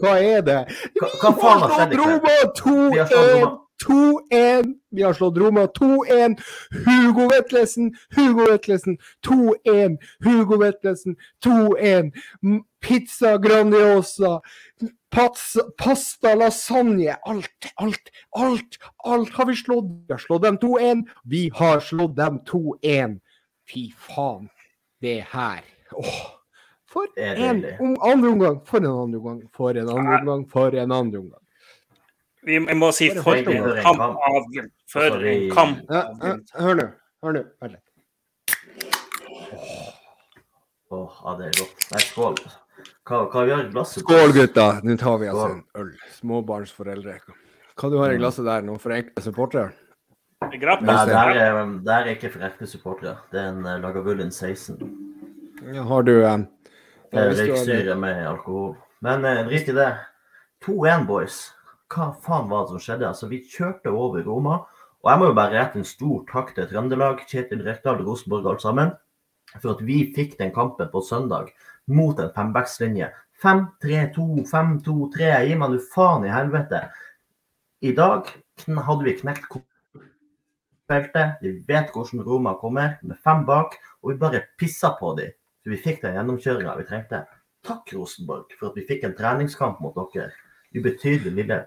Hva er det? Hva, hva faen har skjedd i kveld? Slått 2-1. 2-1. Vi har slått Roma 2-1. Hugo Vetlesen, Hugo Vetlesen 2-1. Hugo Vetlesen 2-1. Pizza Grandiosa. Pasta, pasta lasagne. Alt, alt, alt. Alt har vi slått. Vi har slått dem 2-1. Vi har slått dem 2-1. Fy faen. Det her. Åh. For en om, andre omgang. For en andre omgang. For en andre omgang. For en andre omgang. Vi må si for en kamp av For Altså, en kamp hør nå. Hør nå. Vær ja, det er godt. Nei, skål. Hva, hva i glasset? Skål, gutta. Nå tar vi altså en øl. Småbarnsforeldre. Hva du har i glasset der noen for enkle supportere? Nei, det her er, det her er ikke for ekte supportere. Det er en uh, Lagavulin 16. Har du eh, røyksyre med alkohol. Men eh, drit i det. 2-1, boys. Hva faen var det som skjedde? Altså, Vi kjørte over Roma. Og jeg må jo bare rette en stor takk til Trøndelag, Kjetil Rekdal, Rosenborg alt sammen, for at vi fikk den kampen på søndag mot en fembackslinje. 5-3-2, 5-2-3. Gi meg nå faen i helvete. I dag hadde vi knekt feltet. Vi vet hvordan Roma kommer, med fem bak, og vi bare pissa på dem. Så vi fikk den gjennomkjøringa vi trengte. Takk, Rosenborg, for at vi fikk en treningskamp mot dere. Ubetydelig lille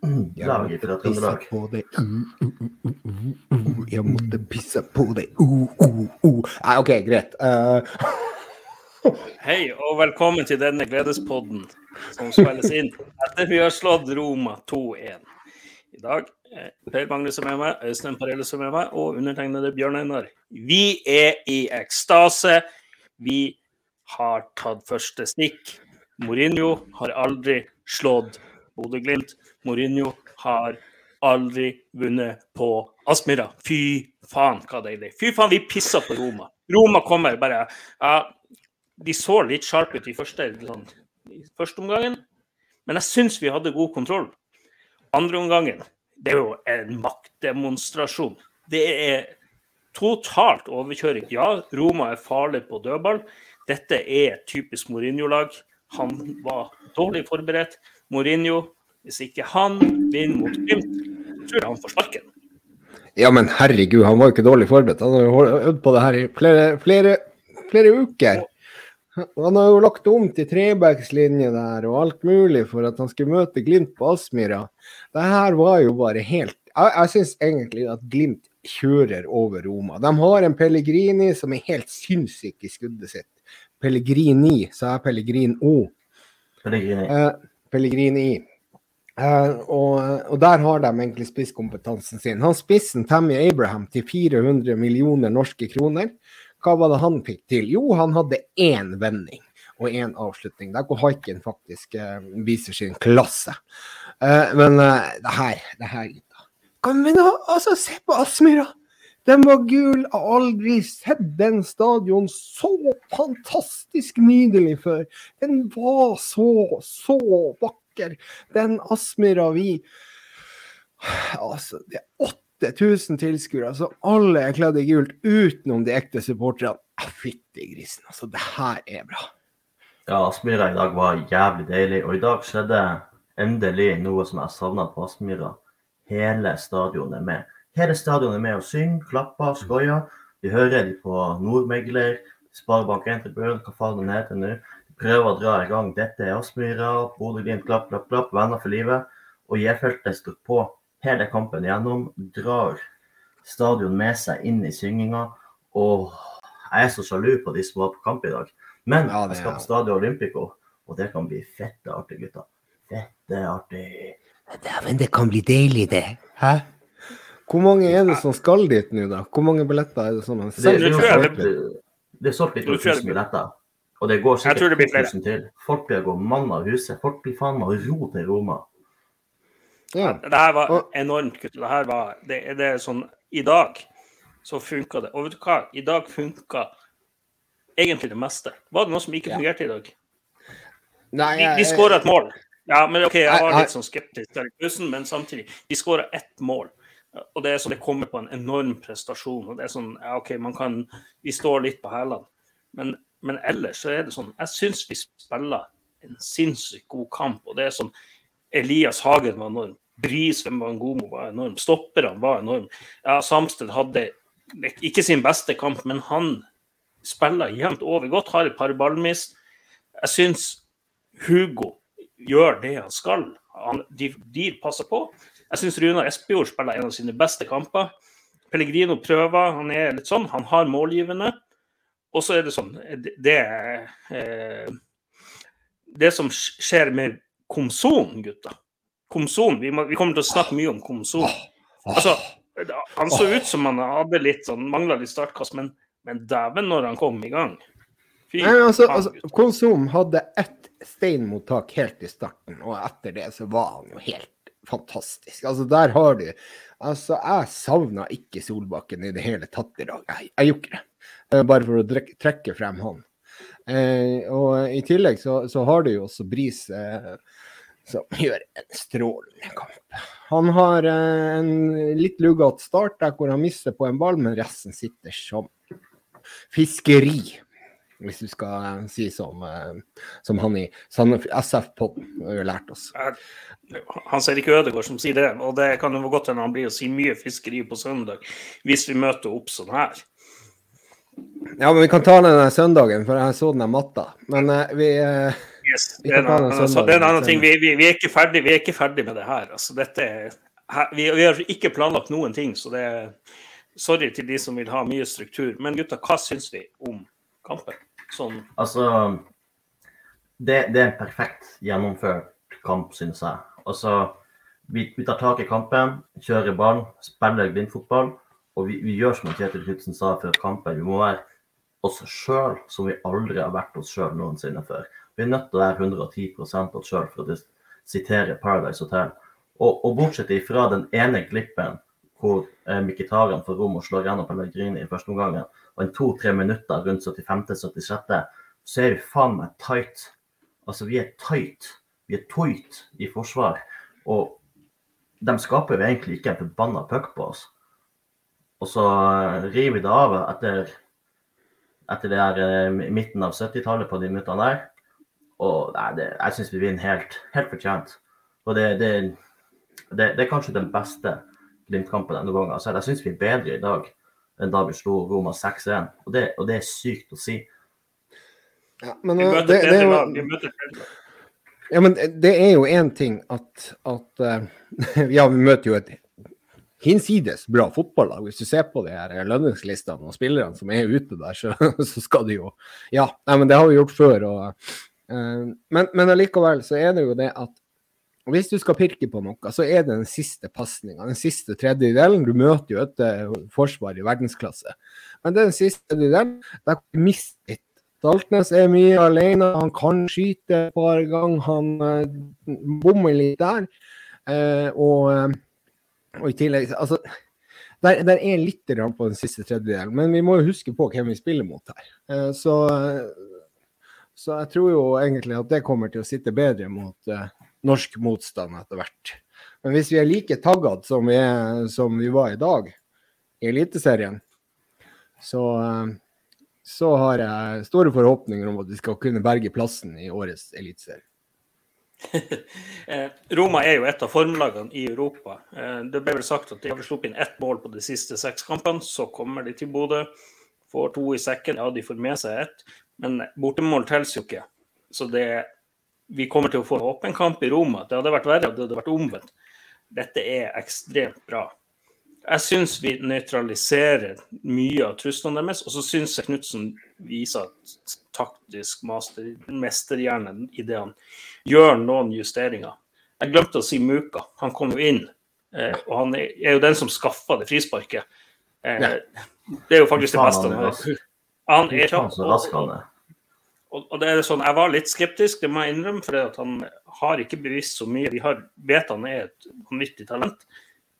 mm, lag fra Trøndelag. uh, uh, uh. Jeg måtte pisse på deg. Uh, uh, uh. Nei, OK, greit. Eh, Hei og velkommen til denne gledespodden som spilles inn etter vi har slått Roma 2-1. I dag er Per Magnus som er med, Øystein Parelle som er med, og undertegnede Bjørn Einar. Vi er i ekstase. Vi har tatt første stikk. Mourinho har aldri slått Bodø-Glimt. Mourinho har aldri vunnet på Aspmyra. Fy faen, hva deilig. Fy faen, vi pissa på Roma. Roma kommer bare ja, De så litt sharpe ut i første, sånn, i første omgangen, men jeg syns vi hadde god kontroll. Andre omgangen, det er jo en maktdemonstrasjon. Det er totalt overkjøring. Ja, Roma er farlig på dødball. Dette er et typisk Mourinho-lag. Han var dårlig forberedt. Mourinho, hvis ikke han vinner mot Glimt, tror jeg han får sparken. ja, men herregud, han var jo ikke dårlig forberedt. Han har jo øvd på det her i flere, flere, flere uker. Han har jo lagt om til trebackslinje der og alt mulig for at han skulle møte Glimt på Aspmyra. Det her var jo bare helt Jeg, jeg syns egentlig at Glimt kjører over Roma. De har en Pellegrini som er helt sinnssyk i skuddet sitt. Pellegrini, sa jeg Pellegrin O. Pellegrini. Eh, Pellegrini. Eh, og, og der har de egentlig spisskompetansen sin. Han spissen Tammy Abraham til 400 millioner norske kroner. Hva var det han fikk til? Jo, han hadde én vending og én avslutning. Der hvor haiken faktisk eh, viser sin klasse. Eh, men eh, det her, det her. Kan vi nå altså, se på Aspmyra! Den var gul. Jeg har aldri sett den stadion så fantastisk nydelig før. Den var så, så vakker. Den Aspmyra vi Altså, det er 8000 tilskuere, så alle er kledd i gult utenom de ekte supporterne. Ah, Fytti grisen, altså. Det her er bra. Ja, Aspmyra i dag var jævlig deilig, og i dag skjedde endelig noe som jeg savna på Aspmyra. Hele stadionet med. Hele stadionet er med og synger, klapper, skoier. Vi hører de på Nordmegler, Sparebank1 Tribune, hva faen den heter nå. De prøver å dra i gang 'Dette er Aspmyra', Bodø-Glimt, klapp, klapp, klapp, venner for livet. Og J-feltet står på hele kampen gjennom, drar stadion med seg inn i synginga. Og jeg er så sjalu på de som var på kamp i dag. Men jeg skal på Stadio Olympico, og det kan bli fette artig, gutta. Fette artig. Dæven, det kan bli deilig, det. Hæ? Hvor mange er det som skal dit nå, da? Hvor mange billetter er det som er Det, det, solgt? det, det er solgt litt over 1000 billetter. Og det går det sikkert flere. 2000 til. Folk blir gå mann av huset. Folk blir faen meg ro til Roma. Ja. Det her var enormt, gutter. Det her var det, det er sånn I dag så funka det. Og vet du hva? I dag funka egentlig det meste. Var det noe som ikke fungerte i dag? Nei, jeg, jeg- vi skåra et mål. Ja, men OK, jeg var litt sånn skeptisk til bussen, men samtidig. De skåra ett mål. Og det er sånn det kommer på en enorm prestasjon. Og det er sånn Ja, OK, man kan Vi står litt på hælene. Men, men ellers så er det sånn Jeg syns vi spiller en sinnssykt god kamp. og det er sånn Elias Hagen var enorm. Bris Wembangomo var enorm. Stopperne var enorm. Ja, Samsted hadde ikke sin beste kamp, men han spiller jevnt over godt. Har et par ballmist. Jeg syns Hugo gjør det han skal. Han, de, de, passer på. Jeg syns Runar Espejord spiller en av sine beste kamper. Pellegrino prøver, han er litt sånn. Han har målgivende. Og så er det sånn Det, det, eh, det som skjer med Komson, gutta Komson, vi, må, vi, kommer til å snakke mye om Komson. Altså, han så ut som han hadde litt sånn, mangla litt startkast, men, men dæven når han kom i gang. Fy, Nei, altså, altså, Konsum hadde ett steinmottak helt i starten, og etter det så var han jo helt fantastisk. Altså, der har du Altså, jeg savna ikke Solbakken i det hele tatt i dag. Jeg, jeg gjorde ikke det. Eh, bare for å trekke, frem han. Eh, og i tillegg så, så, har du jo også Bris eh, som gjør en strålende kamp. Han har eh, en litt luggete start der hvor han mister på en ball, men resten sitter som fiskeri hvis du skal eh, si som, eh, som han i SF-poden har lært oss. Han ser ikke Ødegaard som sier det, og det kan jo godt hende han blir å si mye fiskeri på søndag hvis vi møter opp sånn her. Ja, men vi kan ta den søndagen, for jeg så den matta. Men uh, vi, yes, vi det, er en, altså, det er en annen ting. Vi, vi, vi, er ikke ferdig, vi er ikke ferdig med det her. Altså, dette her, vi, vi, har ikke planlagt noen ting, så det er Sorry til de som vil ha mye struktur. Men gutta, hva syns vi om kampen? Sånn. Altså, det, det, er en perfekt gjennomført kamp, synes jeg. Altså, vi, vi tar tak i kampen, kjører ball, spiller blindfotball. Og vi, vi gjør som Kjetil Knutsen sa før kampen, vi må være oss sjøl som vi aldri har vært oss sjøl noensinne før. Vi er nødt til å være 110 oss sjøl, for å sitere Paradise Hotel. Og, og bortsett fra den ene glippen hvor eh, får rom og slår gjennom Pellegrini i første omgang, og en to-tre minutter rundt 75.-76., så er vi faen meg tight. Altså, vi er tight. Vi er tight i forsvar. Og de skaper jo egentlig ikke en forbanna puck på oss. Og så eh, river vi det av etter, etter det her eh, midten av 70-tallet på de minuttene der. Og nei, det, jeg syns vi vinner helt, helt fortjent. Og det, det, det, er kanskje den beste Glimt-kampen denne gangen. så jeg syns vi er bedre i dag enn da vi slo Roma 6-1. Og, og, det er sykt å si. Ja, men, vi møter det, det, lag. Vi møter Ja, men det er jo én ting at, at uh, Ja, vi møter jo et hinsides bra fotballag. Hvis du ser på de her lønningslistene og spillerne som er ute der, så, så skal de jo Ja, nei, men det har vi gjort før. Og, uh, men, men allikevel så er det jo det at og Hvis du skal pirke på noe, så er det den siste pasninga, den siste tredjedelen. Du møter jo et uh, forsvar i verdensklasse. Men det er den siste tredjedelen. Der mister litt. Daltnes er mye alene. Han kan skyte et par ganger. Han uh, bommer litt der. Eh, og, og, i tillegg Altså, der, der er litt på den siste tredjedelen. Men vi må jo huske på hvem vi spiller mot her. så, så jeg tror jo egentlig at det kommer til å sitte bedre mot norsk motstand etter hvert. Men hvis vi er like taggete som, som, vi var i dag i Eliteserien, så, så har jeg store forhåpninger om at vi skal kunne berge plassen i årets eliteserie. Eh, Roma er jo et av formlagene i Europa. Eh, det ble vel sagt at de har sluppet inn ett mål på de siste seks kampene. Så kommer de til Bodø, får to i sekken. Ja, de får med seg ett, men bortemål teller jo ikke. Så det vi kommer til å få åpen kamp i Roma. Det hadde vært verre, det hadde vært omvendt. Dette er ekstremt bra. Jeg syns vi nøytraliserer mye av truslene deres, og så syns jeg Knutsen viser taktisk master, mesterhjerne i det han gjør noen justeringer. Jeg glemte å si Muka. Han kom jo inn, eh, og han er jo den som skaffa det frisparket. Eh, det er jo faktisk det beste han har. Han er kjapp. Og, det er sånn, Jeg var litt skeptisk, det må jeg innrømme, for han har ikke bevisst så mye. De har, vet han er et vanvittig talent.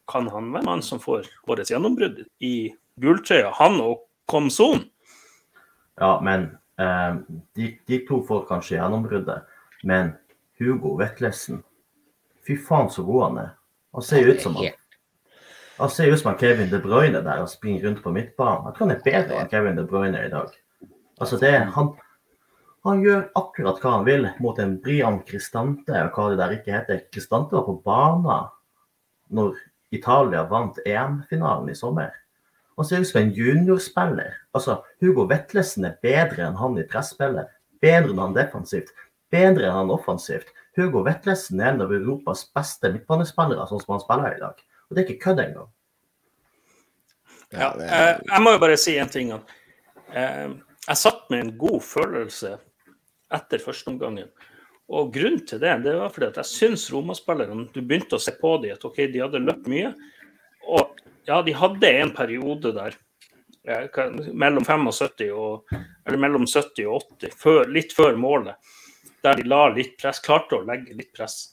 Kan han være mann som får årets gjennombrudd i gulltrøya? Han og Komson? Ja, men eh, de, de, to får kanskje gjennombruddet. Men Hugo Vetlesen, fy faen så god han er. Han ser ut som han han ser ut som han Kevin De Bruyne der og springer rundt på midtbanen. Jeg tror han er bedre enn Kevin De Bruyne i dag. Altså det, han, Han gjør akkurat hva han vil mot en Brian Cristante, og hva det der ikke heter. Cristante var på banen når Italia vant EM-finalen i sommer. Han ser ut som en juniorspiller. Altså, Hugo Vetlesen er bedre enn han i presspillet. Bedre enn han defensivt. Bedre enn han offensivt. Hugo Vetlesen er en av Europas beste midtbanespillere, sånn som han spiller i dag. Og det er ikke kødd engang. Ja, eh, jeg må jo bare si en ting. Eh, jeg satt med en god følelse etter førsteomgangen. Og grunnen til det, det var fordi at jeg syns Roma-spillerne Du begynte å se på dem at OK, de hadde løpt mye. Og ja, de hadde en periode der eh, mellom 75 og Eller mellom 70 og 80, før, litt før målet, der de la litt press, klarte å legge litt press.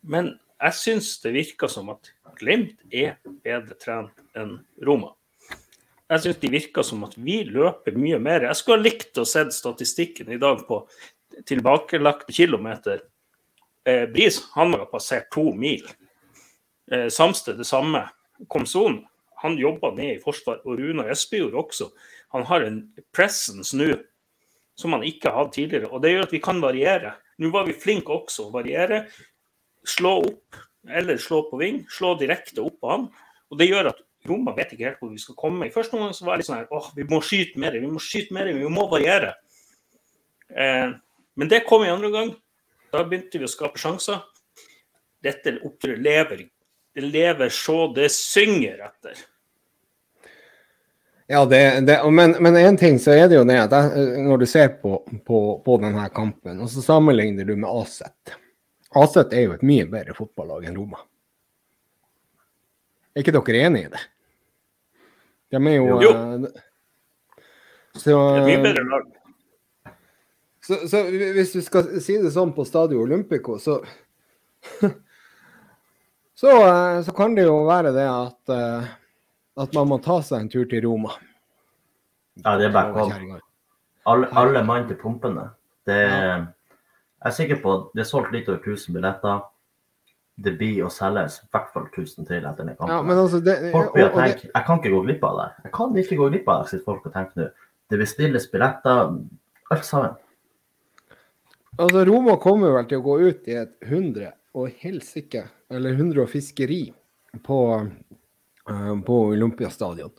Men jeg syns det virka som at Glimt er bedre trent enn Roma. Jeg syns det virker som at vi løper mye mer. Jeg skulle ha likt å se statistikken i dag på tilbakelagte kilometer. Eh, Bris han har passert to mil. Eh, Samsted det samme. Komson han jobber ned i forsvar, og Runa Espejord også. Han har en presence nå som han ikke har hatt tidligere. og Det gjør at vi kan variere. Nå var vi flinke også å variere. Slå opp eller slå på ving. Slå direkte opp på han. Og Det gjør at Roma vet ikke helt hvor vi skal komme. I første omgang så var det litt sånn her åh, vi må skyte mer, vi må skyte mer, vi må variere. Eh, men det kom i andre gang. Da begynte vi å skape sjanser. Dette oppgjøret lever. Det lever så det synger etter. Ja, det, det, men, men en ting så er det jo det at jeg, når du ser på, på, på, denne kampen, og så sammenligner du med Aset Aset er jo et mye bedre fotballag enn Roma. Er ikke dere enig i det? De er jo, jo. Så, det er mye bedre lag. Så, så, hvis du skal si det sånn på Stadio Olympico, så så, så, kan det jo være det at uh, at man må ta seg en tur til Roma. Ja, det er bare kom. Alle, alle mann til pumpene. Det, jeg er sikker på at det er solgt litt over 1000 billetter. Det blir å selges i hvert fall 1000 til etter den kampen. Ja, men altså det, folk blir og, tenke, Jeg kan ikke gå glipp av det. Jeg kan ikke gå glipp av det, sier folk og tenker nå. Det bestilles billetter, alt sammen. Altså, Roma kommer vel til å gå ut i et 100 og helsike, eller 100 og fiskeri på Eh, på Olympiastadion.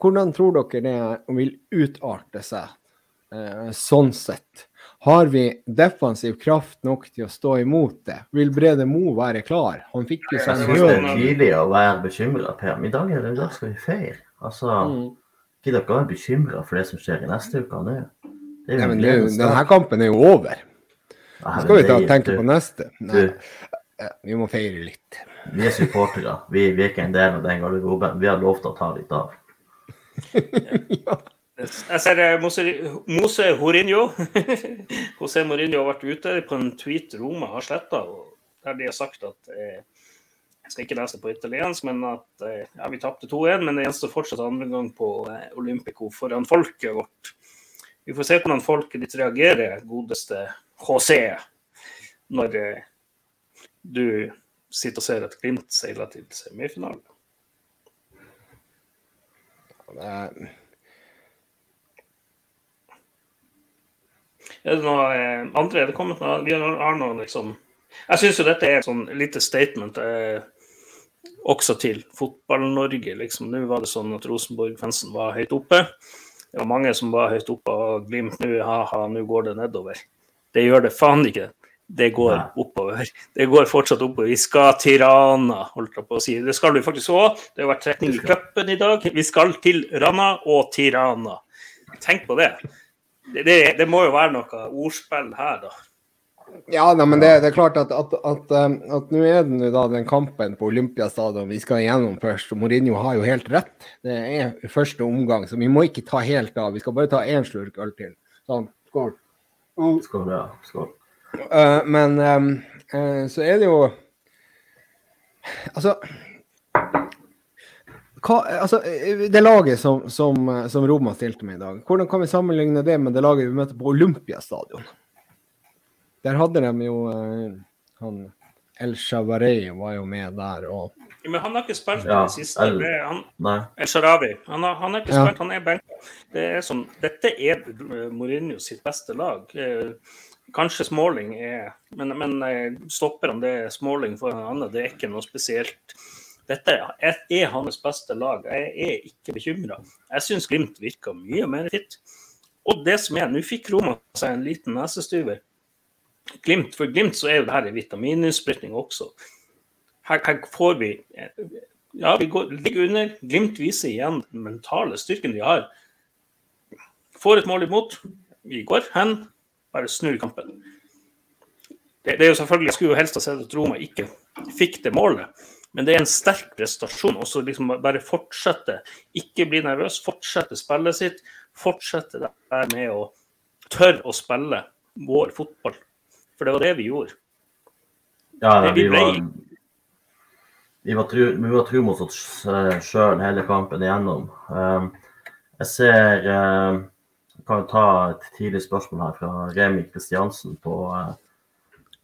Hvordan tror dere det vil utarte seg eh, sånn sett? Har vi defensiv kraft nok til å stå imot det? Vil Brede Mo være klar? Han fikk jo sånn Jeg syns det er tidlig å være bekymra, Per. I dag er det da skal vi feire. Altså, mm. Ikke dere være bekymra for det som skjer i neste uke nå? Ja, men det, denne kampen er jo over. Nå skal vi ta, tenke på neste? Nei. Vi må feire litt. Vi er supportere. Vi, vi, er ikke en del av den garderoben. Vi har lovt å ta litt av. ja. Jeg ser eh, Mose, Mose Horinho. José Mourinho har vært ute på en tweet Roma har sletta, der de har sagt at eh, Jeg skal ikke lese det på italiensk, men at eh, ja, vi tapte 2-1, men det gjenstår fortsatt andre gang på Olympico foran folket vårt. Vi får se hvordan folket ditt reagerer, godeste José, når du sitter og ser at Glimt seiler til semifinale. Er det noe eh, andre? Er det kommet noe Vi har noe liksom Jeg syns jo dette er et sånn lite statement eh, også til Fotball-Norge. Liksom. Nå var det sånn at Rosenborg-fansen var høyt oppe. Det var mange som var høyt oppe, og Glimt nå, ha-ha, nå går det nedover. Det gjør det faen ikke det går oppover. Det går fortsatt oppover. Vi skal til Rana, holdt jeg på å si. Det skal du faktisk òg. Det har vært trekning i cupen i dag. Vi skal til Rana og Tirana. Tenk på det. Det, det, det må jo være noe ordspill her, da. Ja, nei, men det, det, er klart at, at, at, um, at nå er det da den kampen på Olympiastadion vi skal igjennom først. og Mourinho har jo helt rett. Det er første omgang, så vi må ikke ta helt av. Vi skal bare ta én slurk øl til. Sånn. Skål. Skål, ja. Skål. Uh, men um, uh, så er det jo Altså hva, altså, det laget som, som, som, Roma stilte med i dag, hvordan kan vi sammenligne det med det laget vi møtte på Olympiastadion? Der hadde de jo uh, han El Shavarey var jo med der. og Men han har ikke spilt Ja, den siste. El- han. El Sharawi. Han har, han har ikke Ja. spilt, han er benka. Det er sånn, dette er eh, Mourinho sitt beste lag. Eh, Kanskje Smalling er Men, men eh, stopper han det Smalling for en annen, det er ikke noe spesielt. Dette er, hans beste lag. Jeg er ikke bekymra. Jeg syns Glimt virker mye mer fit. Og det som er, nå fikk Roma seg en liten nesestyver. Glimt, for Glimt så er jo det her en vitamininnsprøytning også. Her, her får vi Ja, vi går, ligger under. Glimt viser igjen den mentale styrken de har. Får et mål imot. Vi går hen, bare snur kampen. Det, det er jo selvfølgelig, Jeg skulle jo helst ha sett at Roma ikke fikk det målet, men det er en sterk prestasjon. Og så liksom bare fortsette. Ikke bli nervøs, fortsette spillet sitt. Fortsette det der med å tørre å spille vår fotball. For det var det vi gjorde. Ja, Det vi vi var Vi var tru, vi var tru mot oss sjøl hele kampen igjennom. Um, jeg ser um, Jeg kan jo ta et tidlig spørsmål her fra Remi Kristiansen på, uh,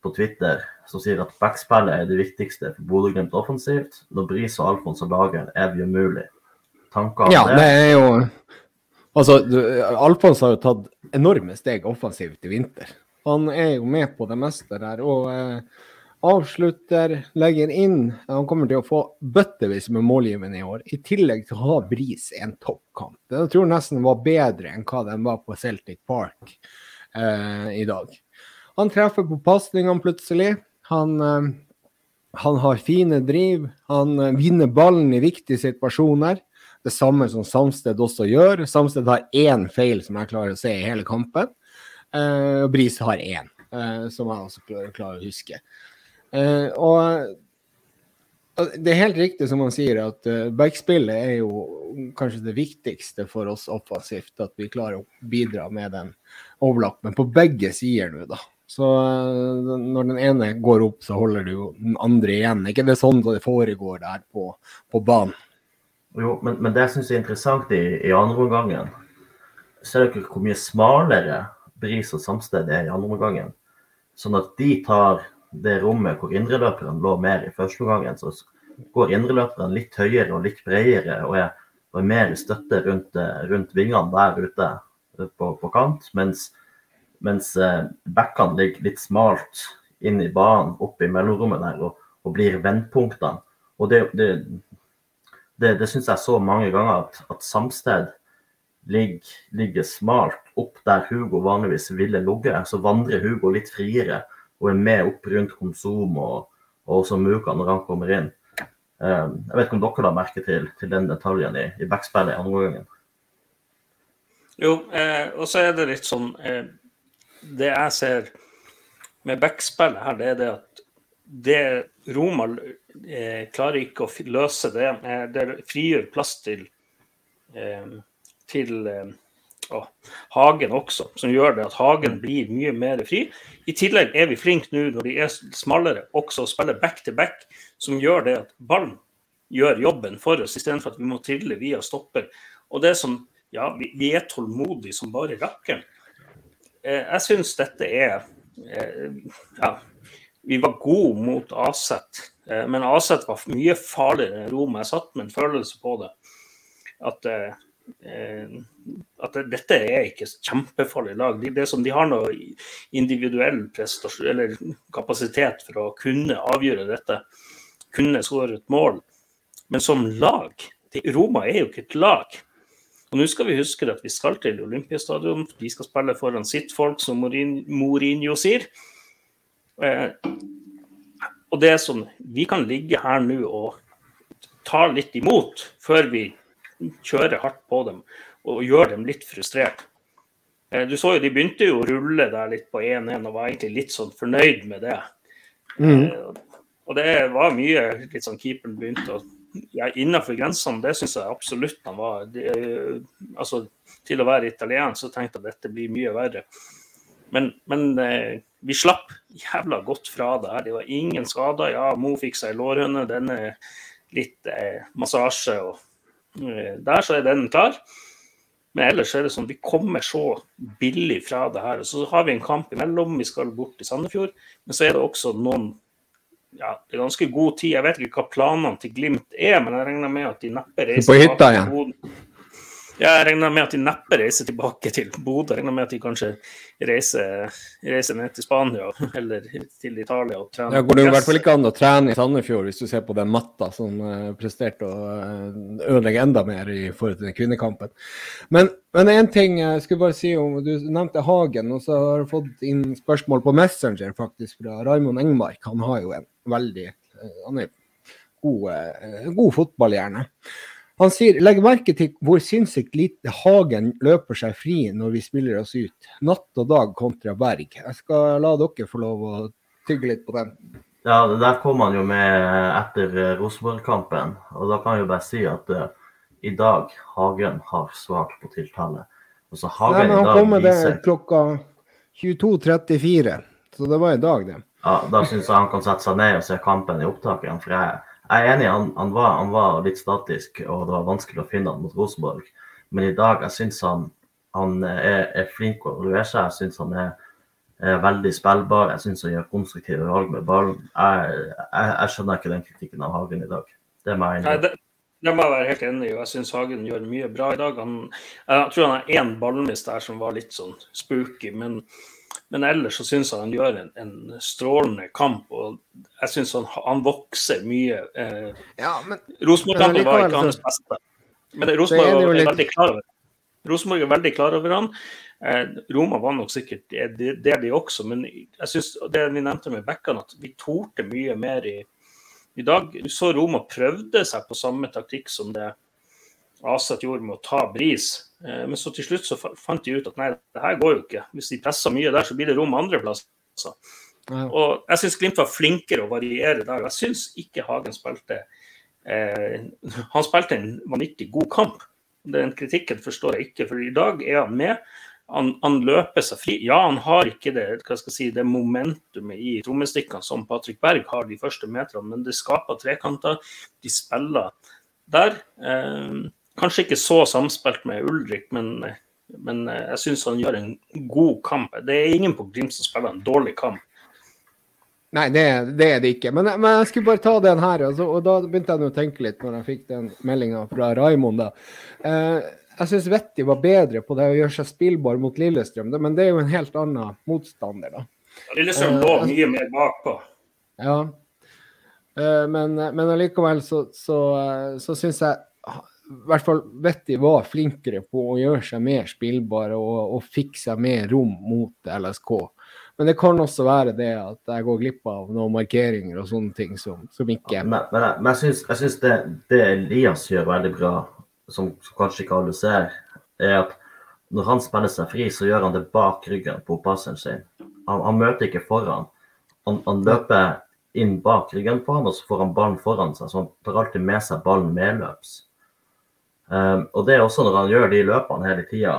på Twitter, som sier at backspillet er det viktigste for Bodø-Glimt offensivt. Når Bris og Alfons og lager en evig umulig. Tanker om Ja, det? det er jo Altså, Alfons har jo tatt enorme steg offensivt i vinter. Han er jo med på det meste der. Og eh, avslutter, legger inn. Han kommer til å få bøttevis med målgivende i år. I tillegg til å ha Bris en toppkamp. Jeg tror nesten var bedre enn hva den var på Celtic Park eh, i dag. Han treffer på pasningene plutselig. Han, eh, han har fine driv. Han eh, vinner ballen i viktige situasjoner. Det samme som Samsted også gjør. Samsted har én feil som jeg klarer å se i hele kampen. Eh, og Bris har én, som jeg også klarer, å huske. Og det er helt riktig som han sier, at backspillet er jo kanskje det viktigste for oss offensivt. At vi klarer å bidra med den overlappen på begge sider nå, da. Så eh, når den ene går opp, så holder du jo den andre igjen. ikke det sånn det foregår der på, på banen? Jo, men, men det jeg syns er interessant i, i andre omgangen, ser dere hvor mye smalere Bris og Samsted er i andre omgangen. Sånn at de tar det rommet hvor indreløperne lå mer i første omgangen, så går indreløperne litt høyere og litt bredere og er, og er mer i støtte rundt, eh, rundt vingene der ute eh, på, på kant. Mens, mens eh, backene ligger litt smalt inn i banen, oppe i mellomrommet der, og, og blir vendepunktene. Og det, det, det, det syns jeg så mange ganger at, at Samsted ligger, ligger smalt opp der Hugo vanligvis ville ligget. Så vandrer Hugo litt friere og er med opp rundt Konsum og, og også Muka når han kommer inn. Um, jeg vet ikke om dere la merke til, til den detaljen i, i backspillet i andre gangen. Jo, eh, og så er det litt sånn eh, Det jeg ser med backspillet her, det er det at det Roma eh, klarer ikke å løse det. Det frigjør plass til eh, til eh, å, Hagen også, som gjør det at Hagen blir mye mer fri. I tillegg er vi flinke nå når de er smalere, også å spille back to back, som gjør det at ballen gjør jobben for oss, istedenfor at vi må trille via stopper. Og det sånn, ja, vi, vi er tålmodige som bare rakkeren. Eh, jeg syns dette er eh, Ja, vi var gode mot Aset, eh, men Aset var mye farligere enn Roma. Jeg satt med en følelse på det. At at dette er ikke kjempefarlig lag. De, det som de har noe individuell eller kapasitet for å kunne avgjøre dette, kunne skåre et mål. Men som lag Roma er jo ikke et lag. Og nå skal vi huske at vi skal til Olympiastadion. De skal spille foran sitt folk, som Mourinho, sier. Eh, og det er sånn, Vi kan ligge her nå og ta litt imot før vi kjører hardt på dem og gjør dem litt frustrert. Eh, Du så jo De begynte jo å rulle der litt på 1-1 og var egentlig litt sånn fornøyd med det. Mm. Eh, Og det var mye litt sånn keeperen begynte å ja, Innenfor grensene, det syns jeg absolutt han var. Det, altså, til å være italiener så tenkte jeg at dette blir mye verre. Men, men eh, vi slapp jævla godt fra det her. Det var ingen skader. Ja, Mo fikk seg lårhøne. Den er litt eh, massasje og eh, Der så er den klar. Men ellers er det sånn, vi kommer så billig fra det her. Og så har vi en kamp imellom. Vi skal bort til Sandefjord. Men så er det også noen ja, det er ganske god tid. Jeg vet ikke hva planene til Glimt er, men jeg regner med at de neppe reiser På hytta igjen. Ja, jeg regner med at de neppe reiser tilbake til Bodø. Regner med at de kanskje reiser, reiser ned til Spania eller til Italia og trener. Det går det i hvert fall ikke an å trene i Sandefjord hvis du ser på den matta som eh, presterte å eh, ødelegge enda mer i forhold til den kvinnekampen. Men, én en ting jeg skulle bare si om Du nevnte Hagen, og så har jeg fått inn spørsmål på Messenger faktisk fra Raymond Engmark. Han har jo en veldig eh, Han er god, eh, god fotballhjerne. Han sier legg merke til hvor sinnssykt lite Hagen løper seg fri når vi spiller oss ut. Natt og dag kontra Berg. Jeg skal la dere få lov å tygge litt på den. Ja, det der kom han jo med etter eh, Rosenborg-kampen. Og da kan jeg jo bare si at uh, i dag Hagen har svart på tiltale. Altså Nei, Hagen men i han kom med det viser klokka 22.34, så det var i dag, det. ja, Da syns jeg han kan sette seg ned og se kampen i opptaket. For jeg, jeg er enig, han, han, var, han var litt statisk, og det var vanskelig å finne han mot Rosenborg. Men i dag jeg syns han, han er, er flink å evaluere seg. Jeg syns han er, er veldig spillbar. Jeg syns han gjør konstruktive valg med ballen. Jeg, jeg, jeg skjønner ikke den kritikken av Hagen i dag. Det må jeg innrømme. det, må jeg være helt enig i. Jeg syns Hagen gjør mye bra i dag. Han, jeg tror han har én ballmist der som var litt sånn spooky, men, men ellers så syns jeg han gjør en, en strålende kamp. og Jeg syns han, han vokser mye. Eh, Ja, Rosenborg-kampen var ikke hans beste. Men Rosenborg er litt- veldig klar over Rosenborg er veldig klar over han. Eh, Roma var nok sikkert det, det, det de også, men jeg synes det vi nevnte med bekkene, at vi torde mye mer i, i dag. Du så Roma prøvde seg på samme taktikk som det Aset gjorde med å ta bris. Eh, men så til slutt så fant de ut at nei, det her går jo ikke. Hvis de presser mye der, så blir det rom andreplass. ja. Og jeg syns Glimt var flinkere å variere der. Jeg syns ikke Hagen spilte eh, Han spilte en vanvittig god kamp. Den kritikken forstår jeg ikke, for i dag er han med. Han, han løper seg fri. Ja, han har ikke det, hva skal jeg si, det momentumet i trommestikkene som Patrick Berg har de første meterne, men det skaper trekanter. De spiller der. Eh, kanskje ikke så samspilt med Ulrik, men, men eh, jeg syns han gjør en god kamp. Det er ingen på Glimt som spiller en dårlig kamp. Nei, det, det er det ikke. Men, men jeg skulle bare ta den her, altså, og da begynte jeg å tenke litt når jeg fikk den meldinga fra Raimond. Eh, jeg syns Vetti var bedre på det å gjøre seg spillbar mot Lillestrøm, men det er jo en helt annen motstander, da. Lillestrøm Eh, lå altså- mye mer bakpå. Ja. Eh, men, men allikevel så, så, eh, så syns jeg i hvert fall Vetti var flinkere på å gjøre seg mer spillbare og, og fikk seg mer rom mot LSK. Men det kan også være det at jeg går glipp av noen markeringer og sånne ting som, som ikke Men, men, jeg- men jeg jeg syns det, det Elias gjør veldig bra, som, som kanskje ikke alle ser, er at når han spiller seg fri, så gjør han det bak ryggen på passeren sin. Han, han møter ikke foran. Han, han løper inn bak ryggen på han, og så får han ballen foran seg. Så han tar alltid med seg ballen medløps. Um, og det er også når han gjør de løpene hele tida,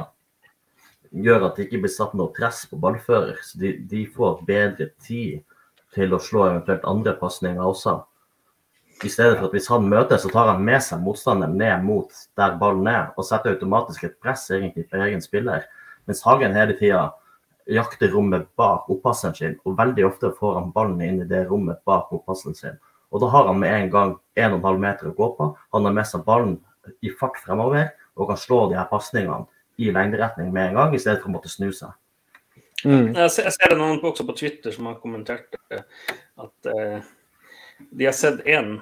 gjør at det ikke blir satt noe press på ballfører. Så de, de får bedre tid til å slå eventuelt andre pasninger også. I stedet for at hvis han møter, så tar han med seg motstanderen ned mot der ballen er, og setter automatisk et press egentlig på egen spiller. Mens Hagen hele tida jakter rommet bak oppasseren sin, og veldig ofte får han ballen inn i det rommet bak oppasseren sin. Og da har han med en gang 1,5 meter å gå på. Han har med seg ballen i fart fremover og kan slå de her pasningene i lengderetning med en gang, i stedet for å måtte snu seg. mm. Jeg ser, jeg ser det noen også på Twitter som har kommentert eh, at eh, de har sett en,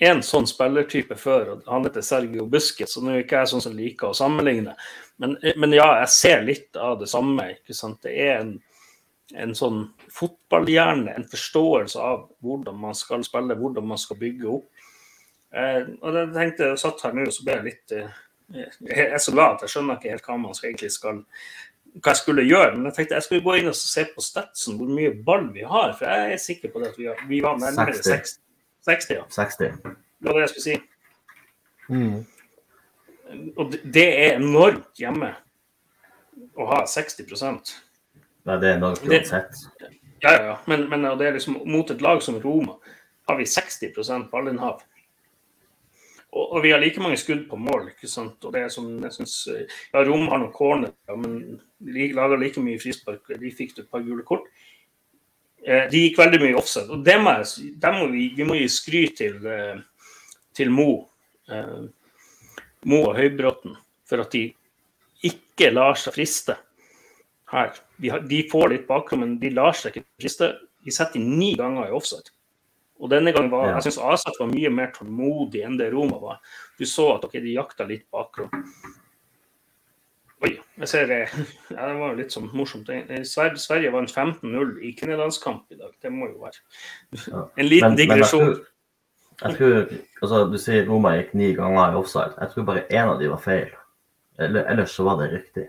en sånn spillertype før, og han heter Sergio Busquets. Så nå er ikke jeg sånn som liker å sammenligne, men, men ja, jeg ser litt av det samme. ikke sant? Det er en, en sånn fotballhjerne, en forståelse av hvordan man skal spille, hvordan man skal bygge opp. Eh, og da tenkte, jeg satt her nå, så ble jeg litt eh, Jeg er så glad at jeg skjønner ikke helt hva man skal, egentlig skal hva jeg skulle gjøre. Men jeg tenkte jeg skulle gå inn og se på statsen, hvor mye ball vi har. For jeg er sikker på det at vi, har, vi var nærmere 60. 60. 60 ja. 60. Det var det jeg skulle si. Mm. Og det- det er enormt hjemme å ha 60 Nei, det er enormt uansett. Ja, ja, ja. Men, men det er liksom mot et lag som Roma har vi 60% ballinnhav. Og, og vi har like mange skudd på mål. ikke sant? Og det er som jeg synes, eh, ja, Rom har noen corner, ja, men de lager like mye frispark. De fikk et par gule kort. Eh, de gikk veldig mye offside. Og det må, jeg, det må vi, vi må gi skryt til, eh, til Mo. Eh, Mo og Høybråten for at de ikke lar seg friste her. De, har, de får litt bakrom, men de lar seg ikke friste. De setter ni ganger i offside. Og denne gangen var, Jeg synes Aset var mye mer tålmodig enn det Roma var. Du så at okay, de jakta litt bakrom. Oi, jeg ser eh, ja, Det var jo litt sånn morsomt. Eh, Sverige, vant 15-0 i kvinnelandskamp i dag. Det må jo være en liten digresjon. jeg tror altså, Du sier Roma gikk ni ganger i offside. Jeg tror bare én av de var feil. Eller, ellers så var det riktig.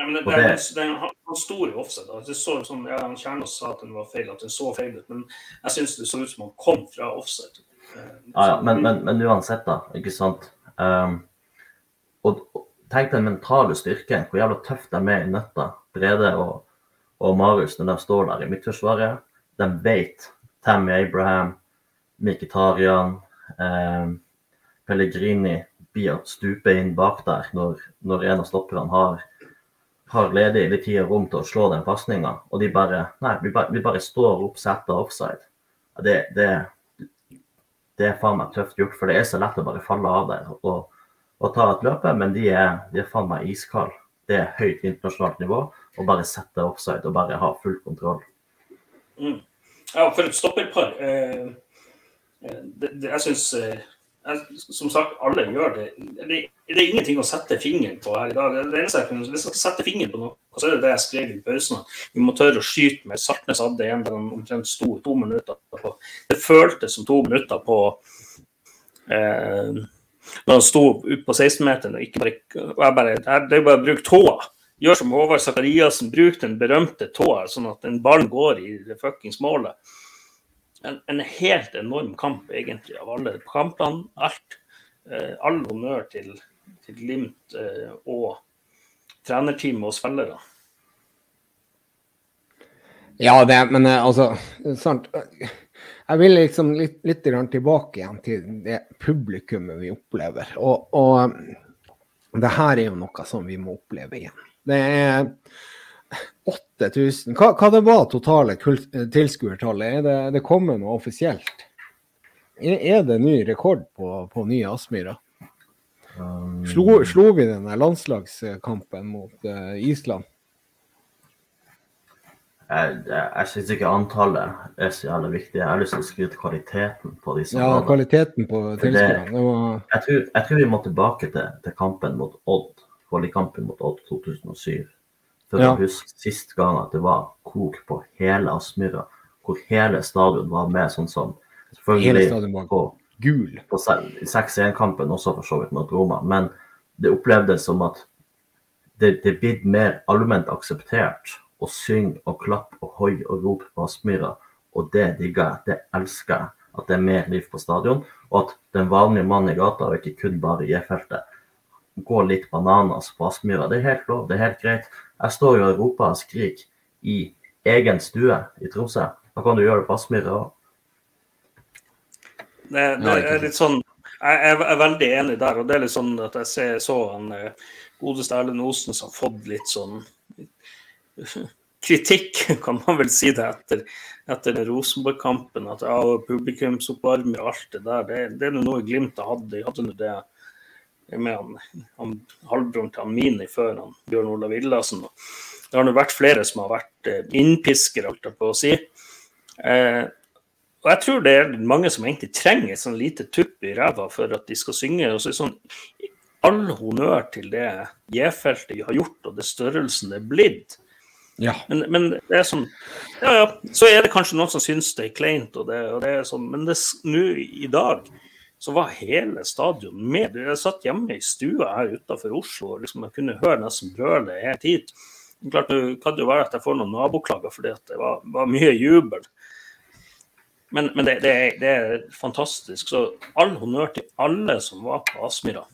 Ja, men det, det, det- den, han sto i Offset. Det så ut som, ja, Kjernås sa at den var feil, at den så feil ut. Men jeg syns det så ut som han kom fra offset. Eh, Ja, ja, men, men, men uansett, da. Ikke sant. Um, og, og tenk den mentale styrken. Hvor jævla tøft de er i nøtta. Brede og, og Marius når de står der i midtforsvaret. De vet Tammy Abraham, Mkhitaryan, um, Pellegrini blir å stupe inn bak der når, når en av stopperne har, har ledig litt tid og rom til å slå den pasninga. Og de bare Nei, vi bare, vi bare står opp, setter offside. Det, det, det er faen meg tøft gjort, for det er så lett å bare falle av der og, og ta et løpe, men de er, de er faen meg iskalde. Det er høyt internasjonalt nivå å bare sette offside og bare ha full kontroll. Mm. Ja, for et stopperpar. Eh, eh, det, jeg syns eh, Som sagt, alle gjør det. det. Er ingenting å sette fingeren på her i dag. Det eneste jeg kunne, Hvis jeg skal sette fingeren på noe, så er det det jeg skrev i pausen. Vi må tørre å skyte med. Sartnes hadde en der han omtrent sto to minutter på. Det føltes som to minutter på eh, Når han sto ute på 16-meteren og ikke bare og jeg bare, Det er bare å bruke tåa. Gjør som Håvard Sakariassen, bruk den berømte tåa, sånn at en ball går i det fuckings målet. En, en helt enorm kamp, egentlig, av alle kampene. Alt. Eh, all honnør til, til Glimt eh, og trenerteamet og spillere. Ja, det, men eh, altså sant. Jeg vil liksom litt, litt tilbake igjen til det publikummet vi opplever. Og, og det her er jo noe som vi må oppleve igjen. Det er 8000 Hva, hva det var totale tilskuertallet? Er det, det kommer noe offisielt? Er, er det ny rekord på, på nye Aspmyra? Um, Slo, slo vi den landslagskampen mot uh, Island? Jeg, jeg, jeg syns ikke antallet er så jævlig viktig. Jeg har lyst til å skryte kvaliteten på de som Ja, hadde. kvaliteten på tilskuerne. Var Jeg tror, jeg tror vi må tilbake til, til kampen mot Odd, kvalikkampen mot Odd 2007. For Ja. å huske sist gang at det var kok på hele Aspmyra, hvor hele stadion var med, sånn som Hele selvfølgelig stadion var på, gul. på 6-1-kampen også for så vidt mot Roma, men det opplevdes som at det, det blitt mer allment akseptert å synge og klappe og hoie og rope på Aspmyra, og det digger jeg, det elsker jeg. At det er mer liv på stadion, og at den vanlige mannen i gata, og ikke kun bare i J-feltet, går litt bananas på Aspmyra. Det er helt lov, det er helt greit. Jeg står jo og roper og skriker i egen stue i Tromsø. Da kan du gjøre det på Aspmyra òg. Det, det er litt sånn jeg er, er veldig enig der. og det er litt sånn at Jeg ser, så han eh, godeste Erlend Osen som har fått litt sånn kritikk, kan man vel si det, etter, etter Rosenborg-kampen. At ja, publikumsoppvarmer og alt det der. Det, det er noe Glimt har hatt. De hadde det med han, han halvbroren til han Mini før han Bjørn Olav Illassen. Det har nå vært flere som har vært eh, innpiskere, holdt jeg på å si. Eh, og jeg tror det er mange som egentlig trenger et sånn lite tupp i ræva for at de skal synge. og så er sånn All honnør til det J-feltet har gjort, og det størrelsen det er blitt. Ja. Men, men det er sånn Ja, ja. Så er det kanskje noen som syns det er kleint, og det, og det er sånn, men nå i dag så var hele stadion med. Jeg satt hjemme i stua her utenfor Oslo og liksom jeg kunne høre nesten brølet helt hit. Klart Det kan jo være at jeg får noen naboklager fordi det var, var mye jubel. Men, men det, det, er, det er fantastisk. Så all honnør til alle som var på Aspmyra.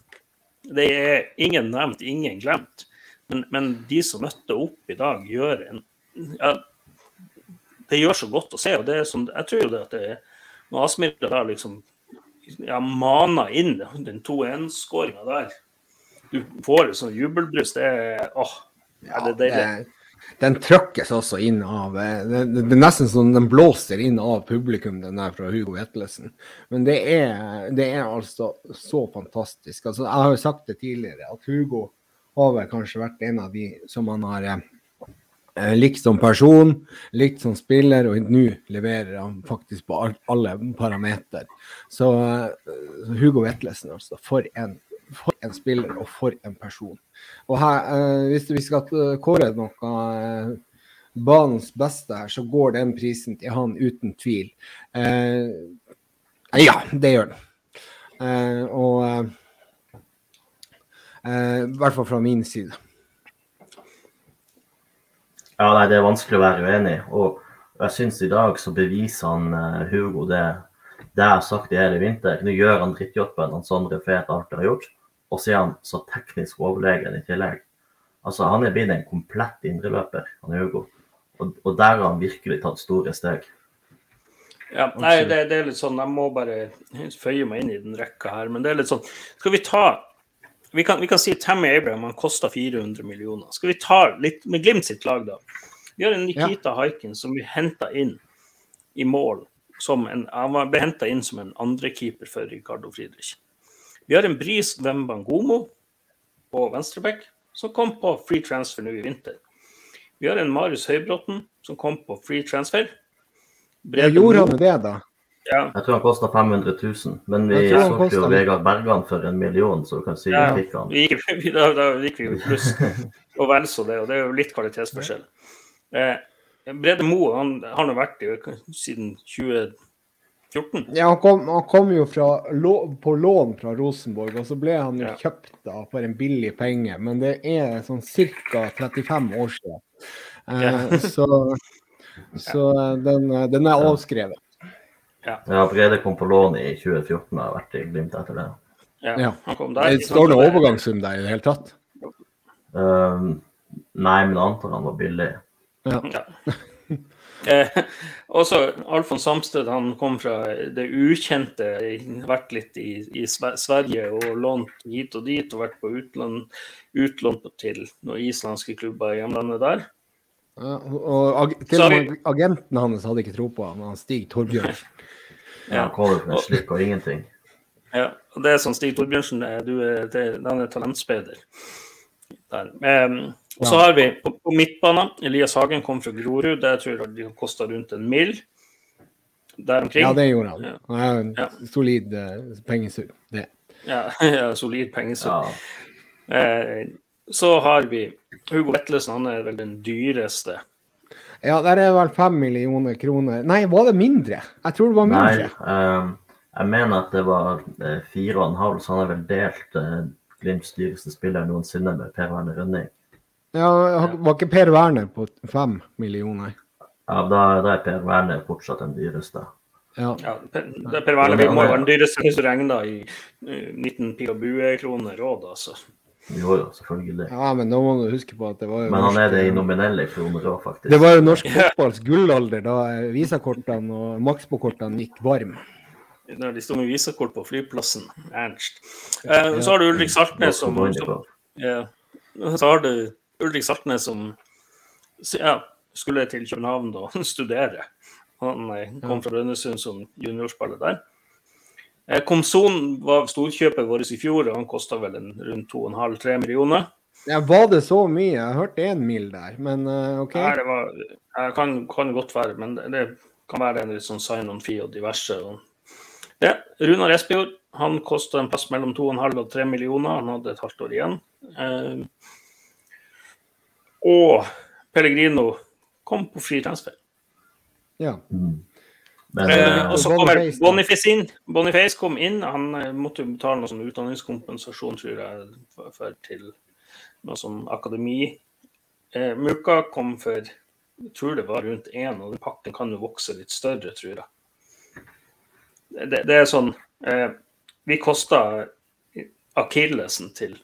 Det er ingen nevnt, ingen glemt. Men, men de som møtte opp i dag, gjør en ja, Det gjør så godt å se. og det er som, Jeg tror jo det at det er når Aspmyra liksom ja, mana inn den 2-1-skåringa der Du får et sånt jubelbryst. Det er åh, ja, det er deilig. den trykkes også inn av eh, det, det, er nesten som den blåser inn av publikum, den der fra Hugo Vetlesen. Men det er, det er altså så fantastisk. Altså, jeg har jo sagt det tidligere, at Hugo har vel kanskje vært en av de som han har eh, likt som person, likt som spiller, og nå leverer han faktisk på alle parameter. Så uh, Hugo Vetlesen, altså. For en, for en spiller og for en person. Og her, eh, hvis vi skal kåre noe eh, banens beste her, så går den prisen til han uten tvil. Eh, ja, det gjør den. Eh, og eh, i hvert fall fra min side. Ja, nei, det er vanskelig å være uenig. Og jeg syns i dag så beviser han uh, Hugo det, det jeg har sagt i hele vinter. Nå gjør han drittjobben han Sondre Fet alltid har gjort. Og så er han så teknisk overlegen i tillegg. Altså, Han er blitt en komplett indreløper, han Hugo. Og, og der har han virkelig tatt store steg. Ja, nei, det, det, er litt sånn, Jeg må bare føye meg inn i den rekka her. Men det er litt sånn Skal vi ta Vi kan, vi kan si Tammy Abraham han kosta 400 millioner. Skal vi ta litt med Glimt sitt lag, da? Vi har en Nikita ja. Haikin som vi henta inn i mål. Som en, han ble henta inn som en andrekeeper for Ricardo Friedrich. Vi har en Bris Wembangomo på venstreback, som kom på free transfer nå i vinter. Vi har en Marius Høybråten som kom på free transfer. Brede gjorde han det, da? Ja. Jeg tror han kosta 500 000, men vi så jo Vegard Bergan for en million, så du kan si ja, vi han. Vi gikk, da, da gikk vi jo pluss og vel så det, og det er jo litt kvalitetsforskjell. Eh, Brede Moe han har nå vært i siden 20 Ja, han kom, han kom jo fra, på lån fra Rosenborg, og så ble han jo ja. kjøpt da for en billig penge. Men det er sånn ca. 35 år siden. Eh, så, så den, den, er avskrevet. Ja. ja, Brede kom på lån i 2014 og har vært i Glimt etter det. Ja, ja. Det står det overgangssum der i det hele tatt? Um, nei, men jeg antar han var billig. Ja. Eh, også Alfons Samsted han kom fra det ukjente, vært litt i, i Sverige og lånt hit og dit, og vært på utlån, utlån til noen islandske klubber i hjemlandet der. Ja, og ag til og med agenten hans hadde ikke tro på han, han Stig Torbjørnsen. Ja, han slik og ingenting. Ja, og det er sånn Stig Torbjørnsen, du er, det, han er talentspeider. Der. Um, og så har vi på, på midtbanen Elias Hagen kom fra Grorud. Det tror jeg det kosta rundt en mill. Der omkring. Ja, det gjorde han. Ja. Ja, en ja. solid uh, pengesum, det. Ja, ja solid pengesum. Uh, så har vi Hugo Vetlesen, han er vel den dyreste. Ja, der er vel fem millioner kroner. Nei, var det mindre? Jeg tror det var mindre. Nei, um, jeg mener at det var uh, fire og en halv, så han har vel delt uh, Glimts dyreste spiller noensinne med Per Werner Rønning. Ja, Var ikke Per Werner på fem millioner? Ja, da, da er Per Werner fortsatt den dyreste. Ja. ja per, per Werner må jo være den dyreste hvis du regner i 19 pil og bue-kroner råd, altså. Jo, jo, selvfølgelig. Ja, men nå må du huske på at det var jo Men han er det i nominelle kroner òg, faktisk. Det var jo norsk fotballs gullalder da visakortene og makspåkortene gikk varme. Når de sto med visakort på flyplassen. Ernst. Eh, så har du Ulrik Saltnes som, som ja, Så har du Ulrik Saltnes som ja, skulle til København da studere. Han eh, kom fra Brønnøysund som juniorspiller der. Eh, Komson var storkjøpet vårt i fjor, og han kosta vel en, rundt 2,5-3 millioner. Ja, Var det så mye? Jeg hørte én mil der, men uh, OK. Nei, det var, uh, kan, kan, godt være, men det, det kan være en litt sånn sign-on fee og diverse. Og... Ja, Runar Espejord han kosta en plass mellom 2,5 og 3 millioner. Han hadde et halvt år igjen. Eh, og Pellegrino kom på fri transfer. Ja. Mm. Men, eh, og så kommer Boniface inn. Boniface kom inn. Han måtte jo betale noe sånn utdanningskompensasjon, tror jeg, for, til noe sånn akademi. Eh, Muka kom for jeg tror det var rundt én, og den pakken kan jo vokse litt større, tror jeg. Det, det er sånn eh, Vi kosta akillesen til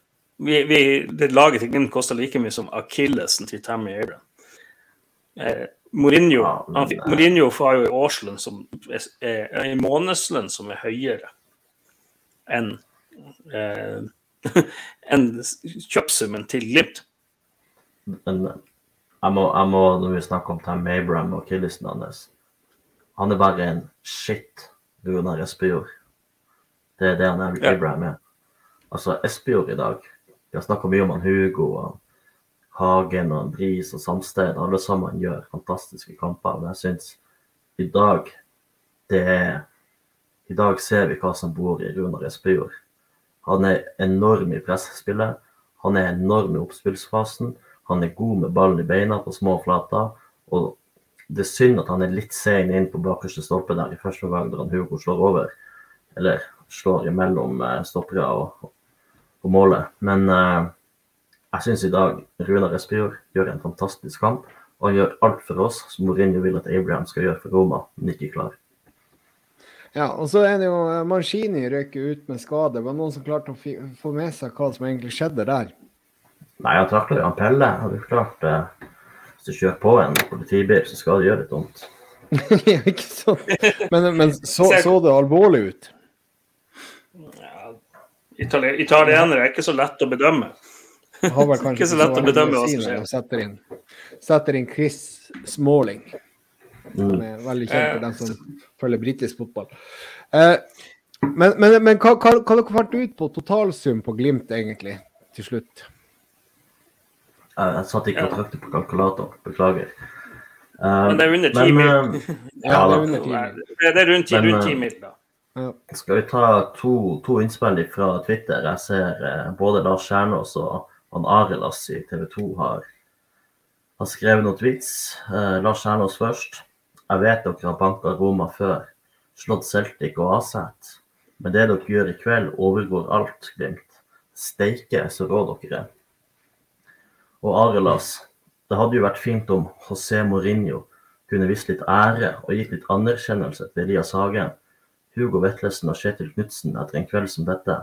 vi, vi, det Laget til Glimt kosta like mye som akillesen til Tammy Abraham. Eh, Mourinho, han, Mourinho får jo en årslønn som er en månedslønn som er høyere enn eh, en kjøpsummen til Glimt. Men Jeg må, jeg må, når vi snakker om Tam Abraham og Killisen hans Han er bare en shit Runar Espejord. Det er det han er, Ja. Abraham er. Altså, Espejord i dag Vi har snakka mye om han Hugo og Hagen og Bris og Samsted. Alle sammen gjør fantastiske kamper. Men jeg syns i dag det er I dag ser vi hva som bor i Runar Espejord. Han er enorm i pressespillet. Han er enorm i oppspillsfasen. Han er god med ballen i beina på små flater. Og det er synd at han er litt sein inn på bakerste stolpe der i første omgang, da Hugo slår over. Eller slår imellom eh, stoppere og, og målet. Men eh, jeg syns i dag Runar Espejord gjør en fantastisk kamp. Og han gjør alt for oss som Mourinho vil at Abraham skal gjøre for Roma, men ikke klarer. Ja, og så er det jo eh, Mancini røyk ut med skade. Var det noen som klarte å få med seg hva som egentlig skjedde der? Nei, han takla jo han Pelle. Hadde jo klart eh, Hvis du kjører på en politibil, så skal det gjøre litt vondt. Ikke sant? Men, men så, så det alvorlig ut? Ja, Itali italienere er ikke så lett å bedømme. Har vel kanskje Ikke så lett å bedømme hva som skjer. Setter inn, setter inn Chris Smalling. Han Mm. er veldig kjent for den dem som følger britisk fotball. Eh, men men, men hva, hva, hva dere fant ut på totalsum på Glimt, egentlig, til slutt? Jeg, satt ikke og trykte på kalkulator, beklager. Eh, Men det er under ti mil. eh, Ja, det er under 10 mil. Det er rundt ti, Men, rundt ti eh, mil, da. Ja. Skal vi ta to, to innspill fra Twitter? Jeg ser eh, både Lars Kjernås og han Arelas i TV 2 har, har skrevet noen tweets. Eh, Lars Kjernås først. Jeg vet dere har banka Roma før, slått Celtic og Aset. Men det dere gjør i kveld, overgår alt, Glimt. Steike så rå dere er. Og Arelas, det hadde jo vært fint om José Mourinho kunne vist litt ære og gitt litt anerkjennelse til Elias Hagen. Hugo Vetlesen og Kjetil Knutsen etter en kveld som dette.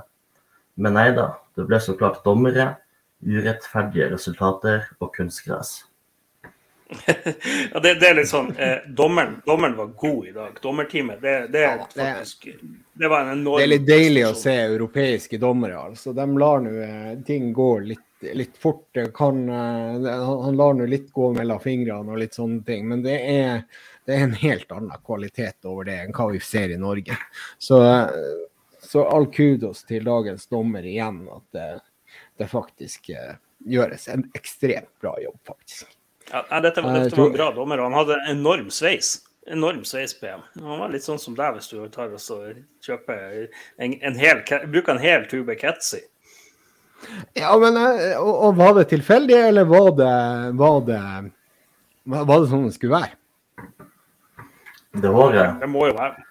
Men nei da, det ble så klart dommere, urettferdige resultater og kunstgress. Ja, det, det er litt sånn eh, dommeren, dommeren var god i dag. Dommerteamet, det, det, er Ja, det- faktisk Det var en enorm Det er litt deilig å se europeiske dommere. altså. De lar nå eh, ting gå litt, litt fort. Kan, eh, han lar nå litt gå mellom fingrene og litt sånne ting. Men det er, det er en helt annen kvalitet over det enn hva vi ser i Norge. Så, eh, så all kudos til dagens dommer igjen, at det, det faktisk eh, gjøres en ekstremt bra jobb, faktisk. Ja, dette, var- dette var en bra dommer, og han hadde enorm sveis. Enorm sveis på ham. Han var litt sånn som deg hvis du tar og kjøper en, en hel, bruker en hel tube Ketzy. Ja, men eh, og, og Var det tilfeldig, eller var det, var det, var det sånn det skulle være? Det håret Det må jo være.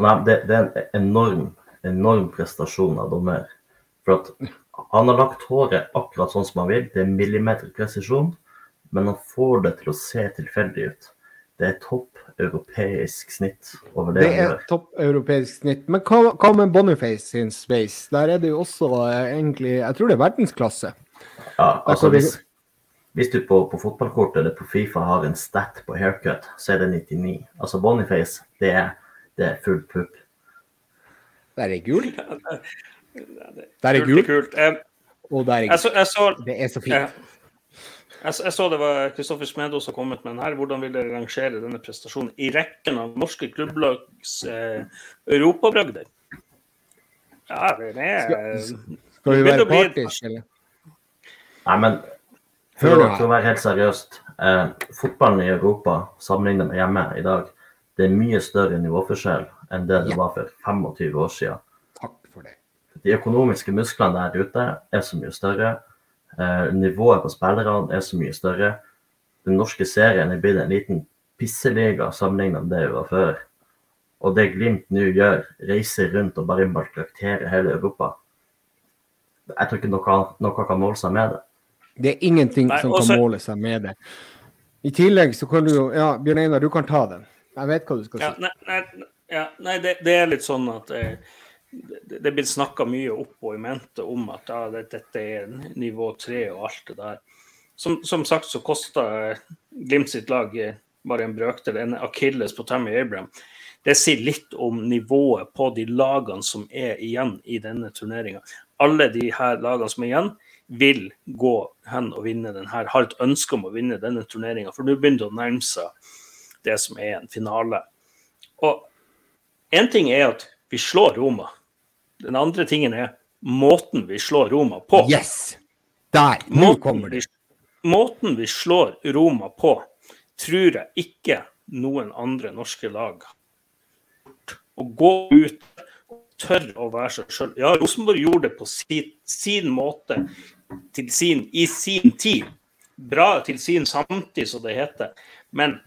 Nei, det, det er en enorm, enorm prestasjon av dommer. For at han har lagt håret akkurat sånn som han vil. Det er millimeterpresisjon, men han får det til å se tilfeldig ut. Det er topp europeisk snitt over det, Det er topp europeisk snitt. Men hva, hva med Boniface sin space? Der er det jo også eh, egentlig Jeg tror det er verdensklasse. Ja, altså hvis, hvis du på, på fotballkortet eller på Fifa har en stat på haircut, så er det 99. Altså Boniface, det er, det er full pupp. Der er gul, Det der er kult, gul, kult. Eh, og der er Jeg så, jeg så, Det er så fint. Jeg, jeg så det var Kristoffer Smedo som kom med den her. Hvordan vil dere rangere denne prestasjonen i rekken av norske klubblags eh, europabragder? Ja, det er Skal vi være partiske? partisk, eller? Nei, men for, å- for å være helt seriøst. Eh, fotballen i Europa sammenlignet med hjemme i dag, det er mye større nivåforskjell enn det det Ja. var for 25 år siden. De økonomiske musklene der ute er så mye større. Eh, nivået på spillerne er så mye større. Den norske serien er blitt en liten pisseliga sammenlignet med det vi var før. Og det Glimt nå gjør, reiser rundt og bare maltrakterer hele Europa. Jeg tror ikke noe, noe kan måle seg med det. Det er ingenting Nei, som også- kan måle seg med det. I tillegg så kan du jo Ja, Bjørn Einar, du kan ta den. Jeg vet hva du skal Ja, si. nei, nei, ja, nei det, det er litt sånn at eh, det, det blir snakka mye opp og i mente om at ja, det, dette er nivå tre og alt det der. Som, som sagt så kosta Glimt sitt lag bare en brøkdel, en akilles på Tammy Abraham. Det sier litt om nivået på de lagene som er igjen i denne turneringa. Alle de her lagene som er igjen, vil gå hen og vinne den her, har et ønske om å vinne denne turneringa. For nå begynner det å nærme seg det som er en finale. Og én ting er at vi slår Roma. Den andre tingen er måten vi slår Roma på. Yes! Der! Nå kommer det. Måten vi slår Roma på, tror jeg ikke noen andre norske lag Å gå ut og tørre å være seg sjøl. Ja, Rosenborg gjorde det på sin, sin måte sin, i sin tid. Bra til sin samtid, som det heter. Men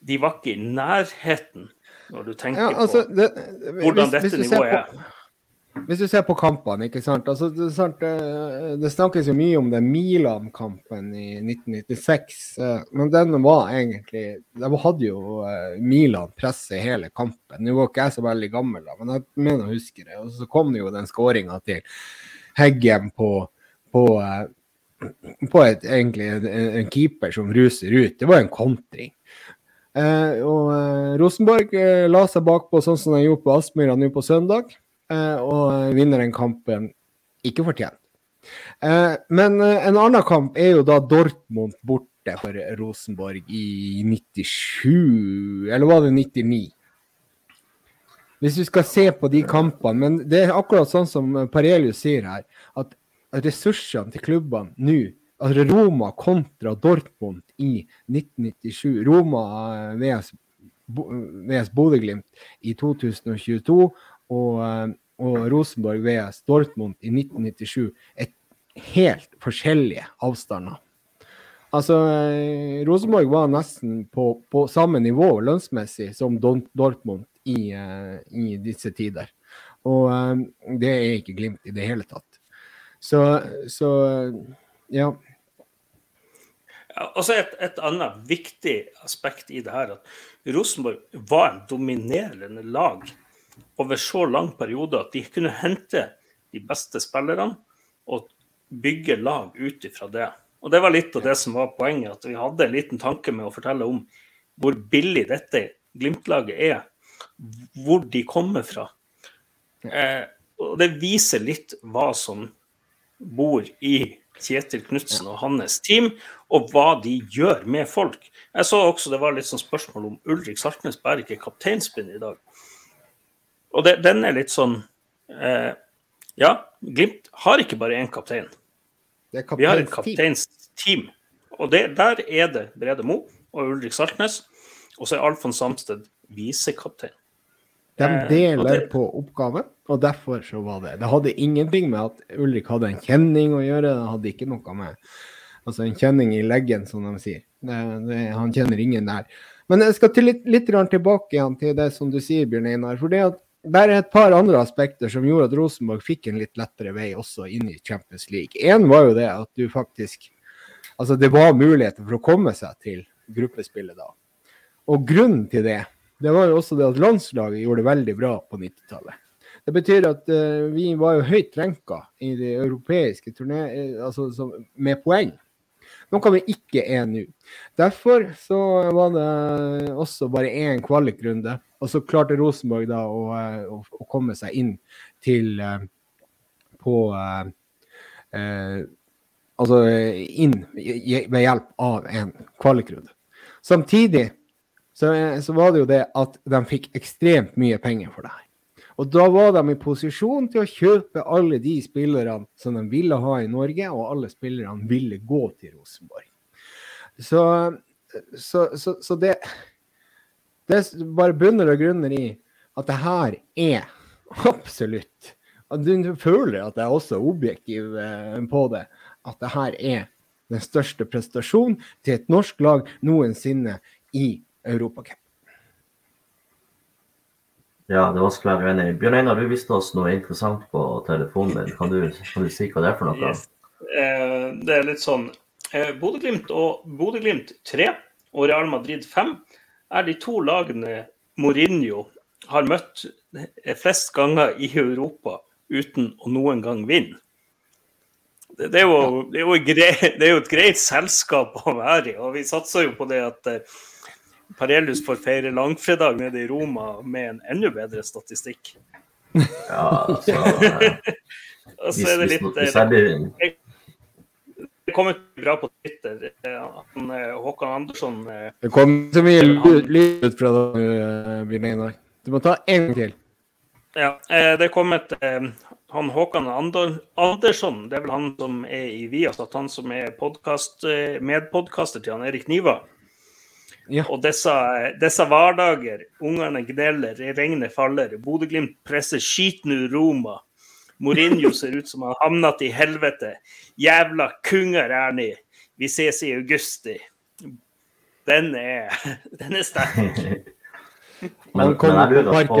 de var ikke i nærheten når du tenker ja, altså, det, på hvordan hvis, dette hvis nivået er. Hvis du ser på kampene, ikke sant? Altså, det, sant, eh, det, snakkes jo mye om den Milan-kampen i 1996, eh, men den var egentlig De hadde jo eh, Milan presset hele kampen. Nå var ikke jeg så veldig gammel, da, men jeg mener å huske det. Og så kom det jo den skåringa til Heggen på, på, på et, egentlig en, en, keeper som ruser ut. Det var en kontring. Og Rosenborg la seg bakpå sånn som de gjorde på Aspmyra nå på søndag. Eh, og vinner den kampen ikke fortjent. Eh, men eh, en annen kamp er jo da Dortmund borte for Rosenborg i 97, eller var det 99? Hvis vi skal se på de kampene, men det er akkurat sånn som Parelius sier her, at ressursene til klubbene nå altså Roma kontra Dortmund i 1997. Roma VS, VS Bodø-Glimt i 2022 og og Rosenborg VS Dortmund i 1997 er helt forskjellige avstander. Altså, eh, Rosenborg var nesten på, på samme nivå lønnsmessig som Dortmund i, uh, i disse tider. Og uh, det er ikke Glimt i det hele tatt. Så, så ja. ja også et, et, annet viktig aspekt i det her, at Rosenborg var en dominerende lag over så lang periode at de kunne hente de beste spillerne og bygge lag ut ifra det. Og Det var litt av det som var poenget, at vi hadde en liten tanke med å fortelle om hvor billig dette Glimt-laget er, hvor de kommer fra. Eh, og Det viser litt hva som bor i Kjetil Knutsen og hans team, og hva de gjør med folk. Jeg så også det var litt sånn spørsmål om Ulrik Saltnes bærer ikke kapteinspinn i dag. Og det, den er litt sånn eh, Ja, Glimt har ikke bare én kaptein. Vi har et kapteinsteam. Og det, der er det Brede Mo og Ulrik Saltnes. Og så er Alfons Samsted visekaptein. De eh, deler på oppgaven, og derfor så var det Det hadde ingenting med at Ulrik hadde en kjenning å gjøre. Det hadde ikke noe med altså en kjenning i leggen, som de sier. Det, det, han kjenner ingen der. Men jeg skal til litt, litt tilbake igjen til det som du sier, Bjørn Einar. For det at det er et par andre aspekter som gjorde at Rosenborg fikk en litt lettere vei også inn i Champions League. Én var jo det at du faktisk Altså, det var muligheter for å komme seg til gruppespillet da. Og grunnen til det, det var jo også det at landslaget gjorde det veldig bra på 90-tallet. Det betyr at uh, vi var jo høyt renka i de europeiske turné... Altså med poeng. Noe vi ikke nå. Derfor så var det også bare én kvalikrunde og så klarte Rosenborg da å, eh, å, å komme seg inn til uh, på eh, eh, Altså inn ved hjelp av en kvalikrunde. Samtidig så, så, var det jo det at de fikk ekstremt mye penger for det her. Og da var de i posisjon til å kjøpe alle de spillerne som de ville ha i Norge, og alle spillerne ville gå til Rosenborg. Så, så, så, så det det bare bunner og grunner i at det her er absolutt Du føler at jeg er også objektiv eh, på det. At det her er den største prestasjonen til et norsk lag noensinne i Europacup. Ja, det er vanskelig å være uenig. Bjørn Einar, du viste oss noe interessant på telefonen din. Kan du, kan du si hva det er for noe? Yes. Eh, det er litt sånn eh, Bodø-Glimt og Bodø-Glimt 3 og Real Madrid 5 er de to lagene Mourinho har møtt flest ganger i Europa uten å noen gang vinne. Det, det, er jo, det, er jo grei, det, er jo, et greit selskap å være i, og vi satser jo på det at eh, Parelius får feire langfredag nede i Roma med en enda bedre statistikk. Ja, altså Og så er det litt hvis, hvis, jeg blir, det kommer bra på Twitter. Han, Håkan Andersson Det kom så mye lyd ut fra deg, i dag. Du må ta en til. Ja, det er kommet han Håkan Andersson, det er vel han som er i Viasat, han som er podcast, medpodkaster til han Erik Niva. Ja. Og disse, disse hverdager, ungene gneller, regnet faller, Bodø-Glimt presser skiten ur Roma. Mourinho ser ut som han har havnet i helvete. Jævla kunger er ni. Vi ses i augusti. Den er, den er sterk. men, kommer du da på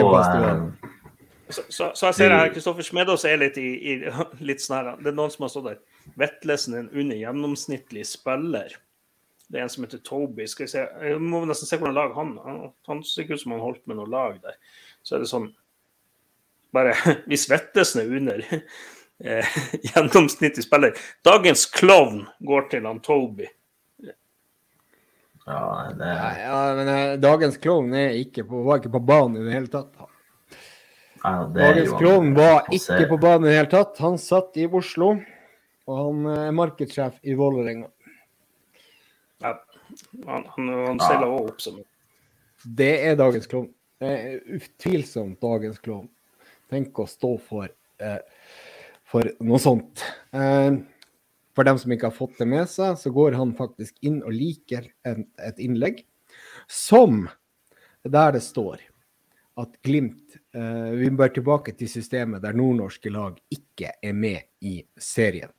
så, så, så, jeg ser her Kristoffer Smedås er litt i, i litt sånn Det er noen som har stått der. Vettlesen er en under gjennomsnittlig spiller. Det er en som heter Toby. Skal jeg, se. jeg må nesten se hvordan lag han Han, han ser ikke ut som han holdt med noe lag der. Så er det sånn Bare Hvis svettes er under eh, gjennomsnittlig spiller Dagens klovn går til han Toby. Ja, det... ja, men uh, dagens klovn var ikke på banen i det hele tatt. Ja, Dagens klovn var ikke på banen i det hele tatt. Han satt i Oslo, og han er markedssjef i Vålerenga. Han, han, han stiller ja. opp som Det er dagens klovn. Det er utvilsomt dagens klovn. Tenk å stå for, eh, for noe sånt. Eh, for dem som ikke har fått det med seg, så går han faktisk inn og liker en, et innlegg som der det står at Glimt eh, Vi bør tilbake til systemet der nordnorske lag ikke er med i serien.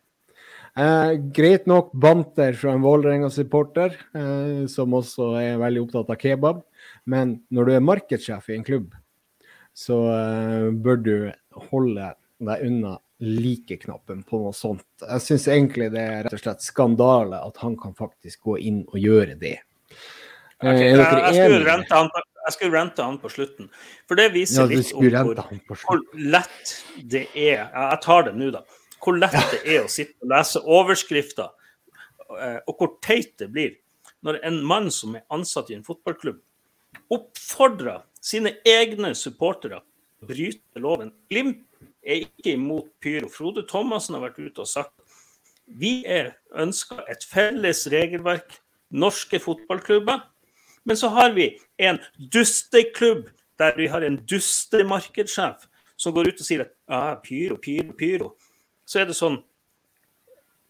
Eh, greit nok banter fra en Vålerenga-supporter, eh, som også er veldig opptatt av kebab. Men når du er markedssjef i en klubb, så eh, bør du holde deg unna like-knappen på noe sånt. Jeg syns egentlig det er rett og slett skandale at han kan faktisk gå inn og gjøre det. Okay, jeg, jeg, skulle rente han jeg skulle rente han på slutten. For det viser ja, litt om hvor, hvor, lett det er Jeg tar det nå, da. Hvor lett det er å sitte og lese overskrifter, eh, og hvor teit det blir når en mann som er ansatt i en fotballklubb, oppfordrer sine egne supportere å bryte loven. Glimt er ikke imot pyro. Frode Thomassen har vært ute og sagt vi er ønsker et felles regelverk, norske fotballklubber. Men så har vi en dusteklubb der vi har en dustemarkedssjef som går ut og sier at ja, pyro, pyro, pyro. Så er det sånn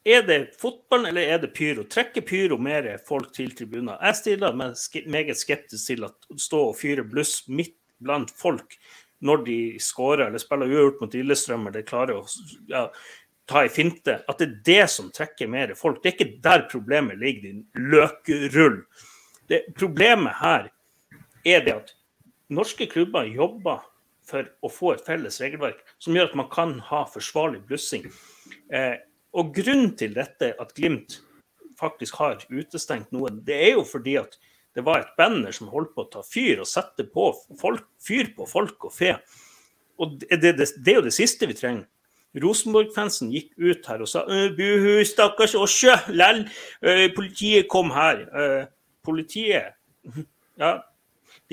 Er det fotballen eller er det pyro? Trekker pyro mer folk til tribuner? Jeg stiller meg meget skeptisk til å stå og fyre bluss midt blant folk når de skårer eller spiller uavgjort mot Lillestrøm eller klarer å ja, ta ei finte. At det er det som trekker mer folk. Det er ikke der problemet ligger, din løkrull. Det, problemet her er det at norske klubber jobber for å få et felles regelverk som gjør at man kan ha forsvarlig blussing. Eh, og grunnen til dette, at Glimt faktisk har utestengt noen, det er jo fordi at det var et banner som holdt på å ta fyr og sette på folk, fyr på folk og fe. Og det, det, det, det er jo det siste vi trenger. Rosenborg-fansen gikk ut her og sa buhu, stakkars Åsje, lell, politiet kom her. Politiet ja,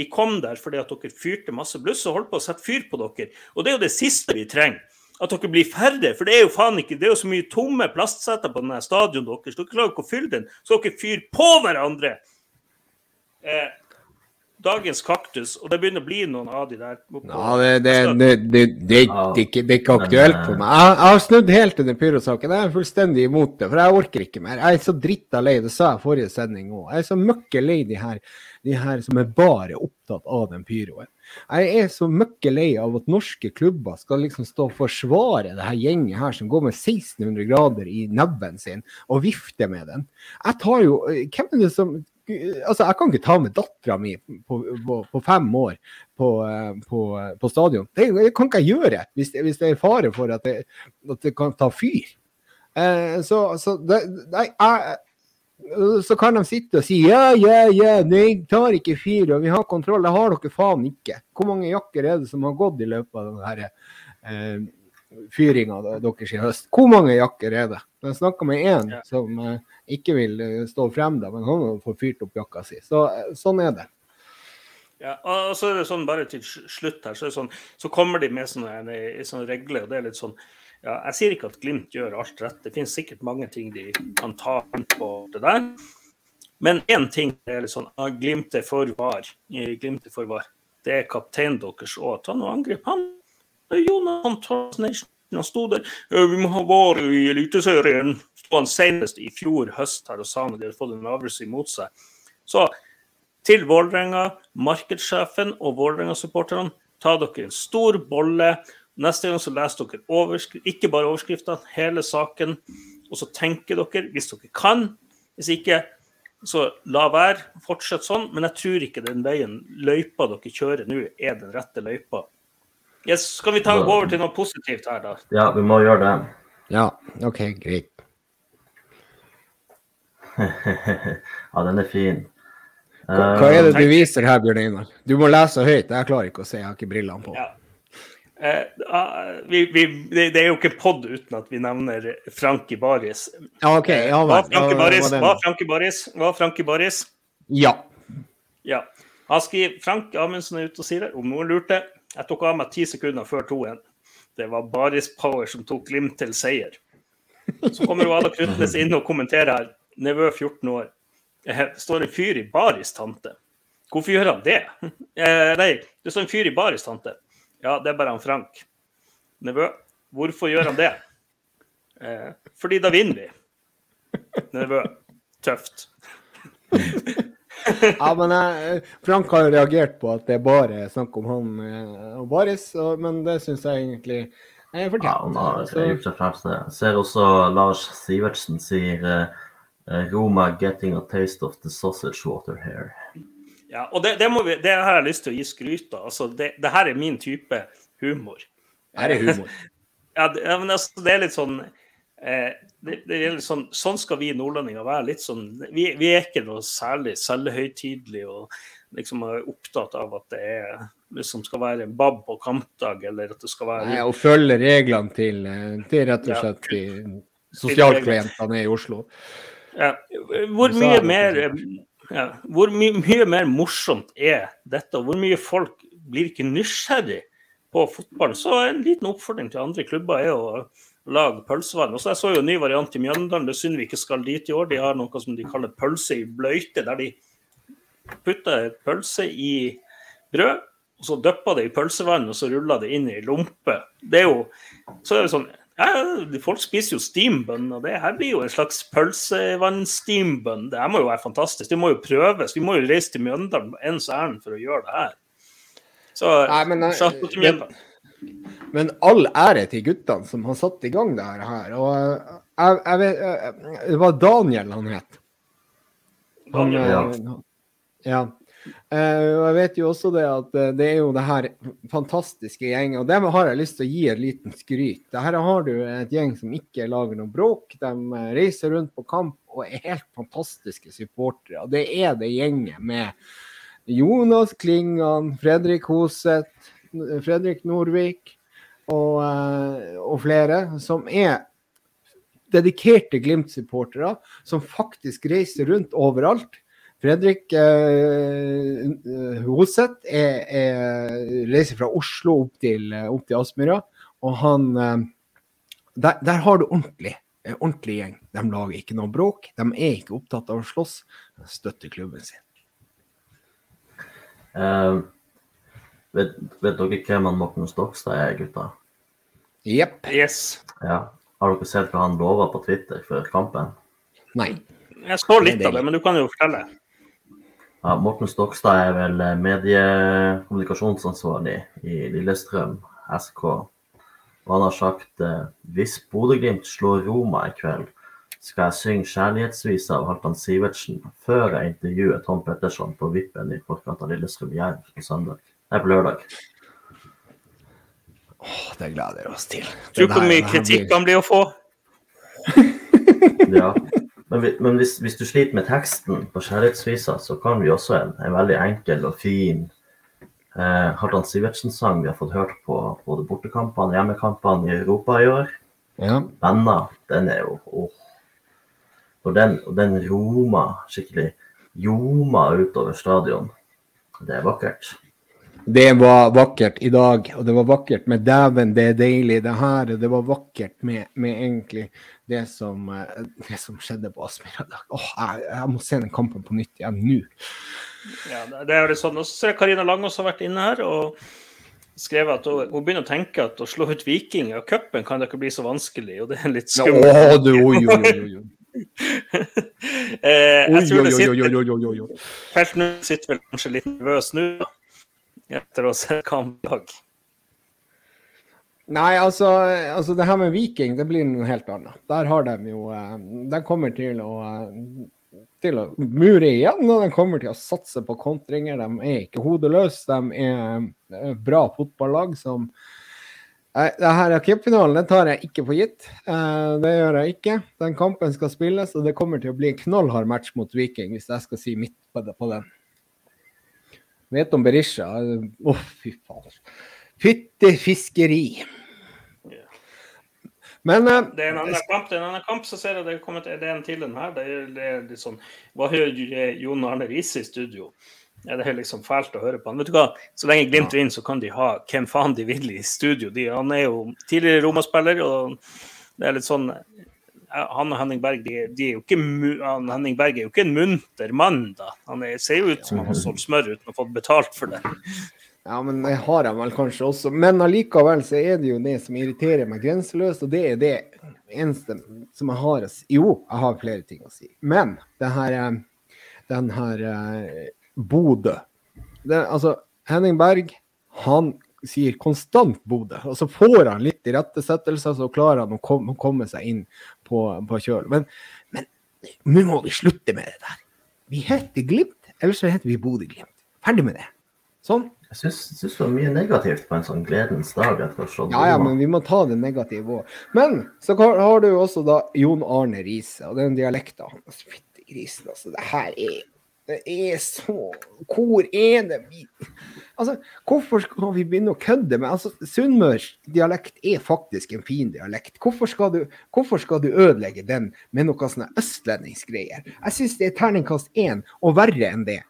de kom der fordi at dere fyrte masse bluss og holdt på å sette fyr på dere. Og det er jo det siste vi trenger. At dere blir færre. For det er jo faen ikke Det er jo så mye tomme plastsetter på denne stadion deres. Dere klarer ikke å fylle den. Så dere fyrer på hverandre. Eh, dagens kaktus, og det begynner å bli noen av de der. Ja, det, det, det, det, er ikke, aktuelt for meg. Jeg har snudd helt under pyrosaken. Jeg er fullstendig imot det, for jeg orker ikke mer. Jeg er så dritta lei, det sa jeg forrige sending òg. Jeg er så møkke lei de her, de her som er bare opptatt av den pyroen. Jeg er så møkke lei av at norske klubber skal liksom stå og forsvare det her gjenget her som går med 1600 grader i nebben sin og vifter med den. Jeg tar jo Hvem er det som altså, Jeg kan ikke ta med dattera mi på, på, på, fem år på, på, på stadion. Det, det, kan ikke jeg gjøre hvis, hvis, det er fare for at det, at det kan ta fyr. Eh, så, så, det, nei, jeg, så kan de sitte og si ja, ja, ja, jeg tar ikke fyr, og vi har kontroll. Det har dere faen ikke. Hvor mange jakker er det som har gått i løpet av denne eh, fyringa deres i høst? Hvor mange jakker er det? Jeg snakka med én ja. som eh, ikke vil eh, stå frem, da, men han får fyrt opp jakka si. Så, eh, sånn er det. Ja, og så er det sånn bare til slutt her, så, sånn, så kommer de med sånne, sånne, regler, og det er litt sånn Ja, jeg sier ikke at Glimt gjør alt rett. Det finnes sikkert mange ting de kan ta på det der. Men én ting er litt sånn ah, Glimt er for var. Glimt er for var. Det er kapteinen deres òg. Ta nå angrep han. Jonan Torstensen. Sto der. Vi må ha var i Eliteserien. Sto han senest i fjor høst her og sa når de hadde fått en avgjørelse imot seg. Så til Vålerenga, markedssjefen og Vålerenga-supporterne, ta dere en stor bolle Neste gang så leser dere ikke bare overskriften, hele saken. Og så tenker dere, hvis dere kan. Hvis ikke, så la være. Fortsett sånn. Men jeg tror ikke den veien, løypa dere kjører nå, er den rette løypa. Yes, skal vi ta gå over til noe positivt her, da? Ja, vi må gjøre det. Ja, OK, greit. ja, den er fin. Hva, hva, er det du viser her, Bjørn Einar? Du må lese høyt. Jeg klarer ikke å se, jeg har ikke brillene på. Ja. Eh, ah, vi, vi, det er jo ikke pod uten at vi nevner Frankie Baris. Ja, ok. Ja, hva Frankie Baris? Hva Frankie Baris? Hva Frankie Baris? Ja. ja. Han skriver Frank Amundsen er ute og sier det, om noen lurte. Jeg tok av meg ti sekunder før 2-1. Det var Baris Power som tok Glimt til seier. Så kommer Ada Krutnes inn og kommenterer her. Nevø 14 år. Det står en fyr i Baris tante. Hvorfor gjør han det? Eh, nei, det står en fyr i Baris tante. Ja, det er bare han Frank. Nevø, hvorfor gjør han det? Eh, fordi da vinner vi. Nevø, tøft. ja, men jeg, Frank har jo reagert på at det er bare snakk om han eh, og Baris, men det syns jeg egentlig er fortjent. Ja, han har gjort seg fremst det. Jeg ser også Lars Sivertsen sier uh, Roma getting a taste of the sausage water here. Ja, og det, det, vi, det, har jeg lyst til å gi skryt av. Altså, det, det, her er min type humor. Her er humor. ja, det, men altså, det er litt sånn eh, det, er litt sånn, sånn skal vi nordlendinger være. litt sånn, Vi, vi er ikke noe særlig selvhøytidelige og liksom er opptatt av at det er liksom skal være en bab på kampdag, eller at det skal være Nei, Og følge reglene til, eh, til rett og slett ja, sosialklientene i Oslo. Ja. Hvor mye mer ja. Hvor my mye mer morsomt er dette, og hvor mye folk blir ikke nysgjerrig på fotball? Så en liten oppfordring til andre klubber er å lage pølsevann. Og så Jeg så jo en ny variant i Mjøndalen, det er synd vi ikke skal dit i år. De har noe som de kaller pølse i bløyte, der de putter pølse i brød. Og så dypper det i pølsevann, og så ruller det inn i lompe. Det er jo så er det sånn ja, folk spiser jo steambønn, og det her blir jo en slags pølsevann-steambønn. Det her må jo være fantastisk. Det må jo prøves. Vi må jo reise til Mjøndalen på ens ærend for å gjøre det her. Så Nei, men, til men, men all ære til guttene som har satt i gang det her. Og jeg, jeg vet Det var Daniel han het. Han, ja. ja. Uh, og jeg vet jo også det at uh, det er jo det her fantastiske gjengen. Og dem har jeg lyst til å gi et liten skryt. Her har du et gjeng som ikke lager noe bråk. De uh, reiser rundt på kamp og er helt fantastiske supportere. Og det er det gjenget med Jonas Klingan, Fredrik Hoseth, Fredrik Norvik og, og flere, som er dedikerte Glimt-supportere, som faktisk reiser rundt overalt Fredrik eh, eh, Hoseth er, er, reiser fra Oslo opp til, opp til Aspmyra. Og han eh, der, der, har du ordentlig, ordentlig gjeng. De lager ikke noe bråk. De er ikke opptatt av å slåss. De støtter klubben sin. Uh, vet, vet, dere hvem han Morten Stokstad er, gutta? Jepp. Yes. Ja. Har dere sett hva han lova på Twitter før kampen? Nei. Jeg så litt av det, men du kan jo fortelle. Ja, Morten Stokstad er vel eh, mediekommunikasjonsansvarlig i Lillestrøm SK. Og han har sagt eh, hvis Bodø-Glimt slår Roma i kveld, skal jeg synge 'Kjærlighetsvisa' av Halvdan Sivertsen før jeg intervjuer Tom Petterson på Vippen i forkant av Lillestrøm Jerv på søndag. Nei, på lørdag. Åh, det gleder vi oss til. Tror du hvor mye kritikk han blir å få? ja. Men, men hvis, hvis, du sliter med teksten på kjærlighetsvisa, så kan vi også en, en veldig enkel og fin eh, Hartan Sivertsen-sang vi har fått hørt på både bortekampene og hjemmekampene i Europa i år. Ja. Venner, den er jo åh. Og den, og den roma skikkelig Joma utover stadion. Det er vakkert. Det var vakkert i dag, og det var vakkert med 'dæven, det er deilig', det her. Og det var vakkert med, med egentlig det som, eh, det som skjedde på Aspmyra i dag. Åh, jeg, jeg, må se den kampen på nytt igjen nå. Ja, det er jo litt sånn. Og så ser jeg Karina Langås har vært inne her og skrevet at hun, hun, begynner å tenke at å slå ut Viking av cupen kan da ikke bli så vanskelig, og det er litt skummelt. Ja, å, du, oi, oi, oi, oi. eh, jeg tror det sitter Felten sitter vel kanskje litt nervøs nå etter å se kamp i dag. Nei, altså, altså, det her med Viking, det blir noe helt annet. Der har de jo eh, De kommer til å, eh, til å mure igjen, og de kommer til å satse på kontringer. De er ikke hodeløse. De er bra fotballag som det her cupfinalen tar jeg ikke for gitt. Eh, det gjør jeg ikke. Den kampen skal spilles, og det kommer til å bli en knallhard match mot Viking, hvis jeg skal si midt på den. Vet om Berisha. Å, oh, fy fader. Fyttefiskeri. Men uh, Det er en annen kamp, det er en annen kamp, så ser jeg det er kommet det er en til den her. Det er, det er litt sånn Hva hører Jon Arne Riise i studio? Ja, det er liksom fælt å høre på han. Vet du hva? Så lenge Glimt vinner, så kan de ha hvem faen de vil i studio. De, han er jo tidligere Roma-spiller, og det er litt sånn han og Henning Berg de, de er jo ikke, han, Henning Berg er jo ikke en munter mann, da. Han er, ser jo ut som han har solgt smør uten å få betalt for det. Ja, men det har han vel kanskje også. Men allikevel så er det jo det som irriterer meg grenseløst, og det er det eneste som jeg har å si. Jo, jeg har flere ting å si. Men det her, eh, den her uh, Bodø Altså, Henning Berg, han sier konstant Bodø. Og så får han litt irettesettelser, så klarer han å komme seg inn på, på kjøl. Men, men nå må vi slutte med det der. Vi heter Glimt, eller så heter vi Bodø-Glimt. Ferdig med det. Sånn. Jeg syns det var mye negativt på en sånn gledens dag. Ja, ja, men vi må ta det negative òg. Men så har du også da Jon Arne Riise og den dialekta hans. Fytti grisen, altså. Det her er Det er så Hvor er det vi Altså, hvorfor skal vi begynne å kødde med altså, Sunnmørsdialekt er faktisk en fin dialekt. Hvorfor skal, du, hvorfor skal du ødelegge den med noe sånne østlendingsgreier? Jeg syns det er terningkast én, og verre enn det.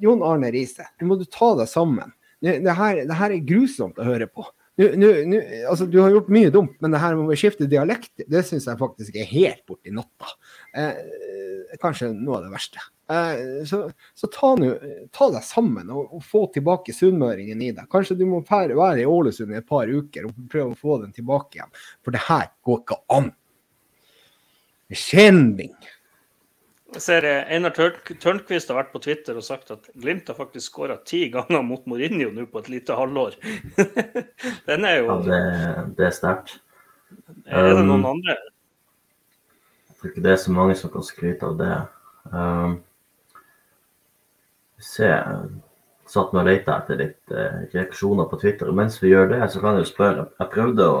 Jon Arne Riise, nå må du ta deg sammen. Det, her, det her, er grusomt å høre på. Nå, nu, nu, altså, du har gjort mye dumt, men det her med å skifte dialekt, det syns jeg faktisk er helt borti natta. Eh, kanskje noe av det verste. Eh, så, så ta, nu, ta, deg sammen og, og få tilbake sunnmøringen i deg. Kanskje du må være i Ålesund i et par uker og prøve å få den tilbake igjen. For det her går ikke an. Skjending. Jeg ser eh, Einar Tørnquist har vært på Twitter og sagt at Glimt har faktisk skåra ti ganger mot Mourinho nå på et lite halvår. Den er jo Ja, det, det er sterkt. Er det noen um, andre? Jeg tror ikke det er så mange som kan skryte av det. Um, se, satt med og lette etter litt uh, reaksjoner på Twitter. Og mens vi gjør det, så kan jeg jo spørre. Jeg prøvde å,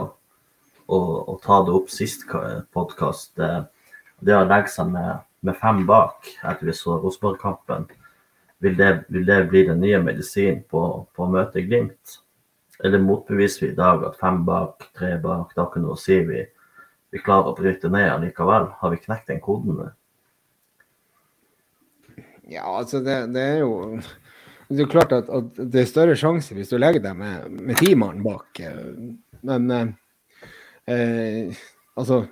å, å ta det opp sist podkast. Det, det å legge seg med med fem bak etter vi så Rosenborg-kampen, vil, vil, det bli den nye medisinen på, på å møte Glimt? Eller motbeviser vi i dag at fem bak, tre bak, da kan noe si vi, vi klarer å bryte ned allikevel? Har vi knekt den koden Med? Ja, altså det, det, er jo Det er klart at, at, det er større sjanse hvis du legger deg med, med ti mann bak. Men eh, eh altså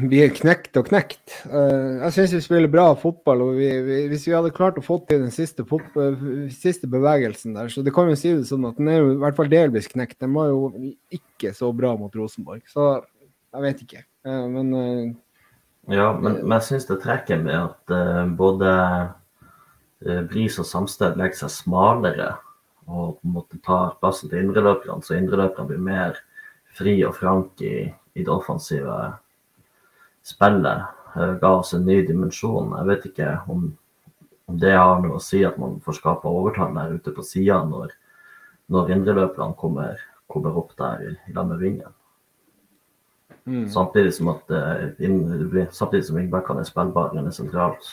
vi er knekt og knekt. Uh, jeg syns vi spiller bra fotball. og vi, vi, Hvis vi hadde klart å få til den siste, siste, bevegelsen der, så det kan jo si det sånn at den er jo i hvert fall delvis knekt. Den var jo ikke så bra mot Rosenborg, så jeg vet ikke. Uh, men Ja, men, men jeg syns det trekker med at både Bris og Samsted legger seg smalere og på en måte tar plassen til indreløperne, så indreløperne blir mer fri og frank i, i det offensive spillet eh, ga oss en ny dimensjon. Jeg vet ikke om, om det har noe å si at man får skapa overtall der ute på sida når, når indreløperne kommer, kommer, opp der i, i lag med vingen. Mm. Samtidig som at inn, samtidig som wingbackene er spillbare inne sentralt.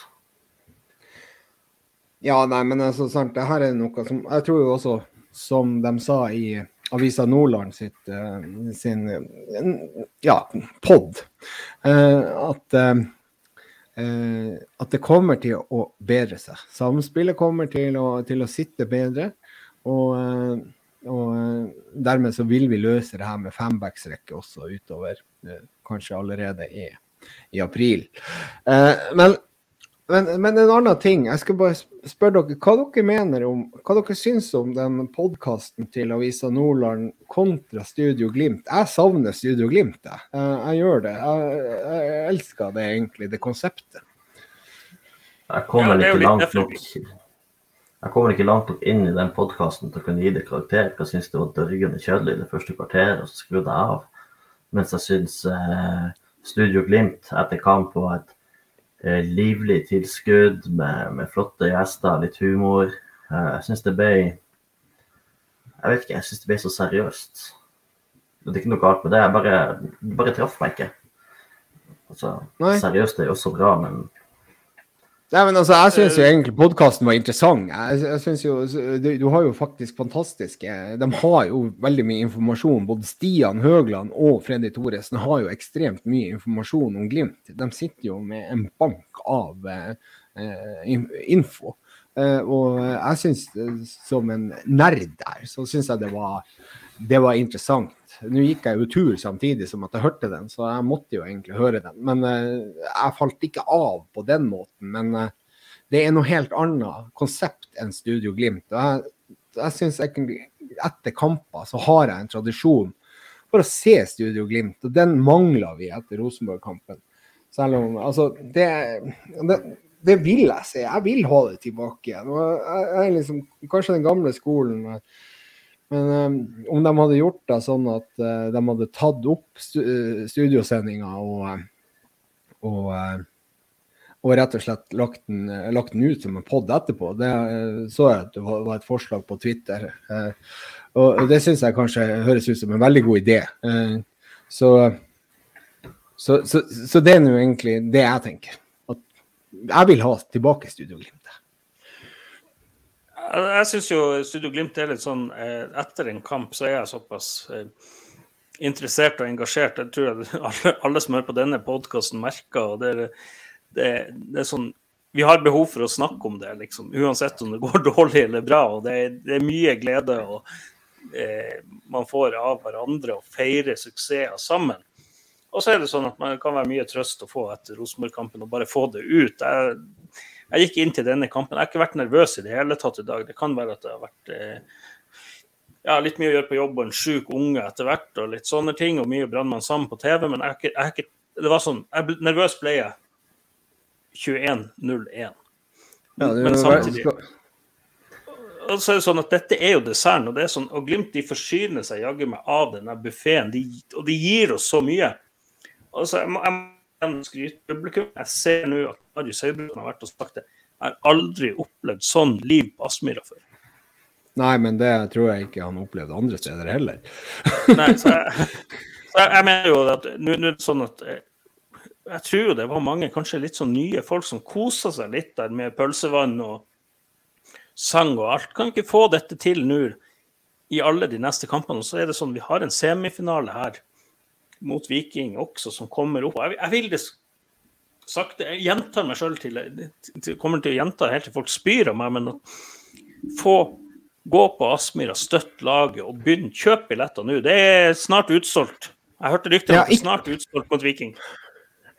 Ja, nei, men altså, sant, det her er noe som Jeg tror jo også, som de sa i Avisa Nordland sitt, uh, sin ja, pod. Uh, at eh, at det kommer til å bedre seg. Samspillet kommer til å, til å sitte bedre. Og, eh, og eh, dermed så vil vi løse det her med fembacksrekke også utover, eh, kanskje allerede i, i april. Eh, men men, men, en annen ting. Jeg skal bare spørre dere hva dere mener om hva dere syns om den podkasten til Avisa Nordland kontra Studio Glimt. Jeg savner Studio Glimt, jeg. Jeg gjør det. Jeg, jeg elsker det egentlig, det konseptet. Jeg kommer, ja, ikke langt nok, jeg kommer ikke langt nok inn i den podkasten til å kunne gi det karakter. Jeg syns det var dørgende kjedelig det første kvarteret, og så skrudde jeg av. Mens jeg syns eh, Studio Glimt etter kamp var et livlig tilskudd med, med, flotte gjester, litt humor. Eh, jeg syns det ble Jeg vet ikke, jeg syns det ble så seriøst. Det er ikke noe galt med det, jeg bare, bare traff meg ikke. Altså, seriøst er jo også bra, men Nei, men altså, Jeg syns eh, egentlig podkasten var interessant. Jeg, jeg synes jo, du, du, har jo faktisk fantastiske De har jo veldig mye informasjon. Både Stian Høgland og Freddy Thoresen har jo ekstremt mye informasjon om Glimt. De sitter jo med en bank av eh, info. Eh, og jeg syns, som en nerd der, så syns jeg det var, det var interessant. Nå gikk jeg jo tur samtidig som at jeg hørte den, så jeg måtte jo egentlig høre den. Men uh, jeg falt ikke av på den måten. Men uh, det er noe helt annet konsept enn Studio Glimt. Jeg, jeg synes egentlig etter kamper så har jeg en tradisjon for å se Studio Glimt, og den mangler vi etter Rosenborg-kampen. Selv om Altså, det, det, det, vil jeg se. Jeg vil ha det tilbake igjen. Jeg, jeg er liksom kanskje den gamle skolen. Men um, om de hadde gjort det sånn at uh, de hadde tatt opp stu eh, studiosendinga og, og, uh, og, rett og slett lagt den, lagt den ut som en pod etterpå, det så jeg at det var, var et forslag på Twitter. og det syns jeg kanskje høres ut som en veldig god idé. Så, så, så, så, det er nå egentlig det jeg tenker. At jeg vil ha tilbake Studio Glimt. Jeg syns jo Studio Glimt er litt sånn eh, Etter en kamp så er jeg såpass eh, interessert og engasjert. Jeg tror at alle, som hører på denne podkasten, merker og det er, det, det er sånn vi har behov for å snakke om det, liksom. uansett om det går dårlig eller bra. og Det, er, det er mye glede og, eh, man får av hverandre og feirer suksesser sammen. Og så er det sånn at man kan være mye trøst å få etter Rosenborg-kampen og bare få det ut. Jeg, jeg gikk inn til denne kampen. Jeg har ikke vært nervøs i det hele tatt i dag. Det kan være at det har vært eh, ja, litt mye å gjøre på jobb og en sjuk unge etter hvert og litt sånne ting, og mye brannmann sammen på TV, men jeg, jeg, jeg, det var sånn jeg, Nervøs ble jeg 21.01. Ja, men samtidig og så er det sånn at Dette er jo desserten, og det er sånn, og Glimt de forsyner seg jaggu meg av denne buffeen. De, og de gir oss så mye. Altså, jeg må, jeg skrytepublikum. Jeg ser nå at Marius Høybråten har vært og sagt det. Jeg har aldri opplevd sånn liv på Aspmyra før. Nei, men det tror jeg ikke han opplevde andre steder heller. Nei, så jeg, så jeg, mener jo at nå er det sånn at jeg, eh, jeg tror det var mange kanskje litt sånn nye folk som kosa seg litt der med pølsevann og sang og alt. Kan ikke få dette til nå i alle de neste kampene. Og så er det sånn vi har en semifinale her mot Viking også, som kommer opp. Jeg, jeg vil det sakte Jeg gjentar meg sjøl til Jeg kommer til å gjenta helt til folk spyr av meg, men å få gå på Aspmyra, støtte laget og begynne kjøp billetter nå. Det er snart utsolgt. Jeg hørte rykter om ja, er snart utsolgt mot Viking.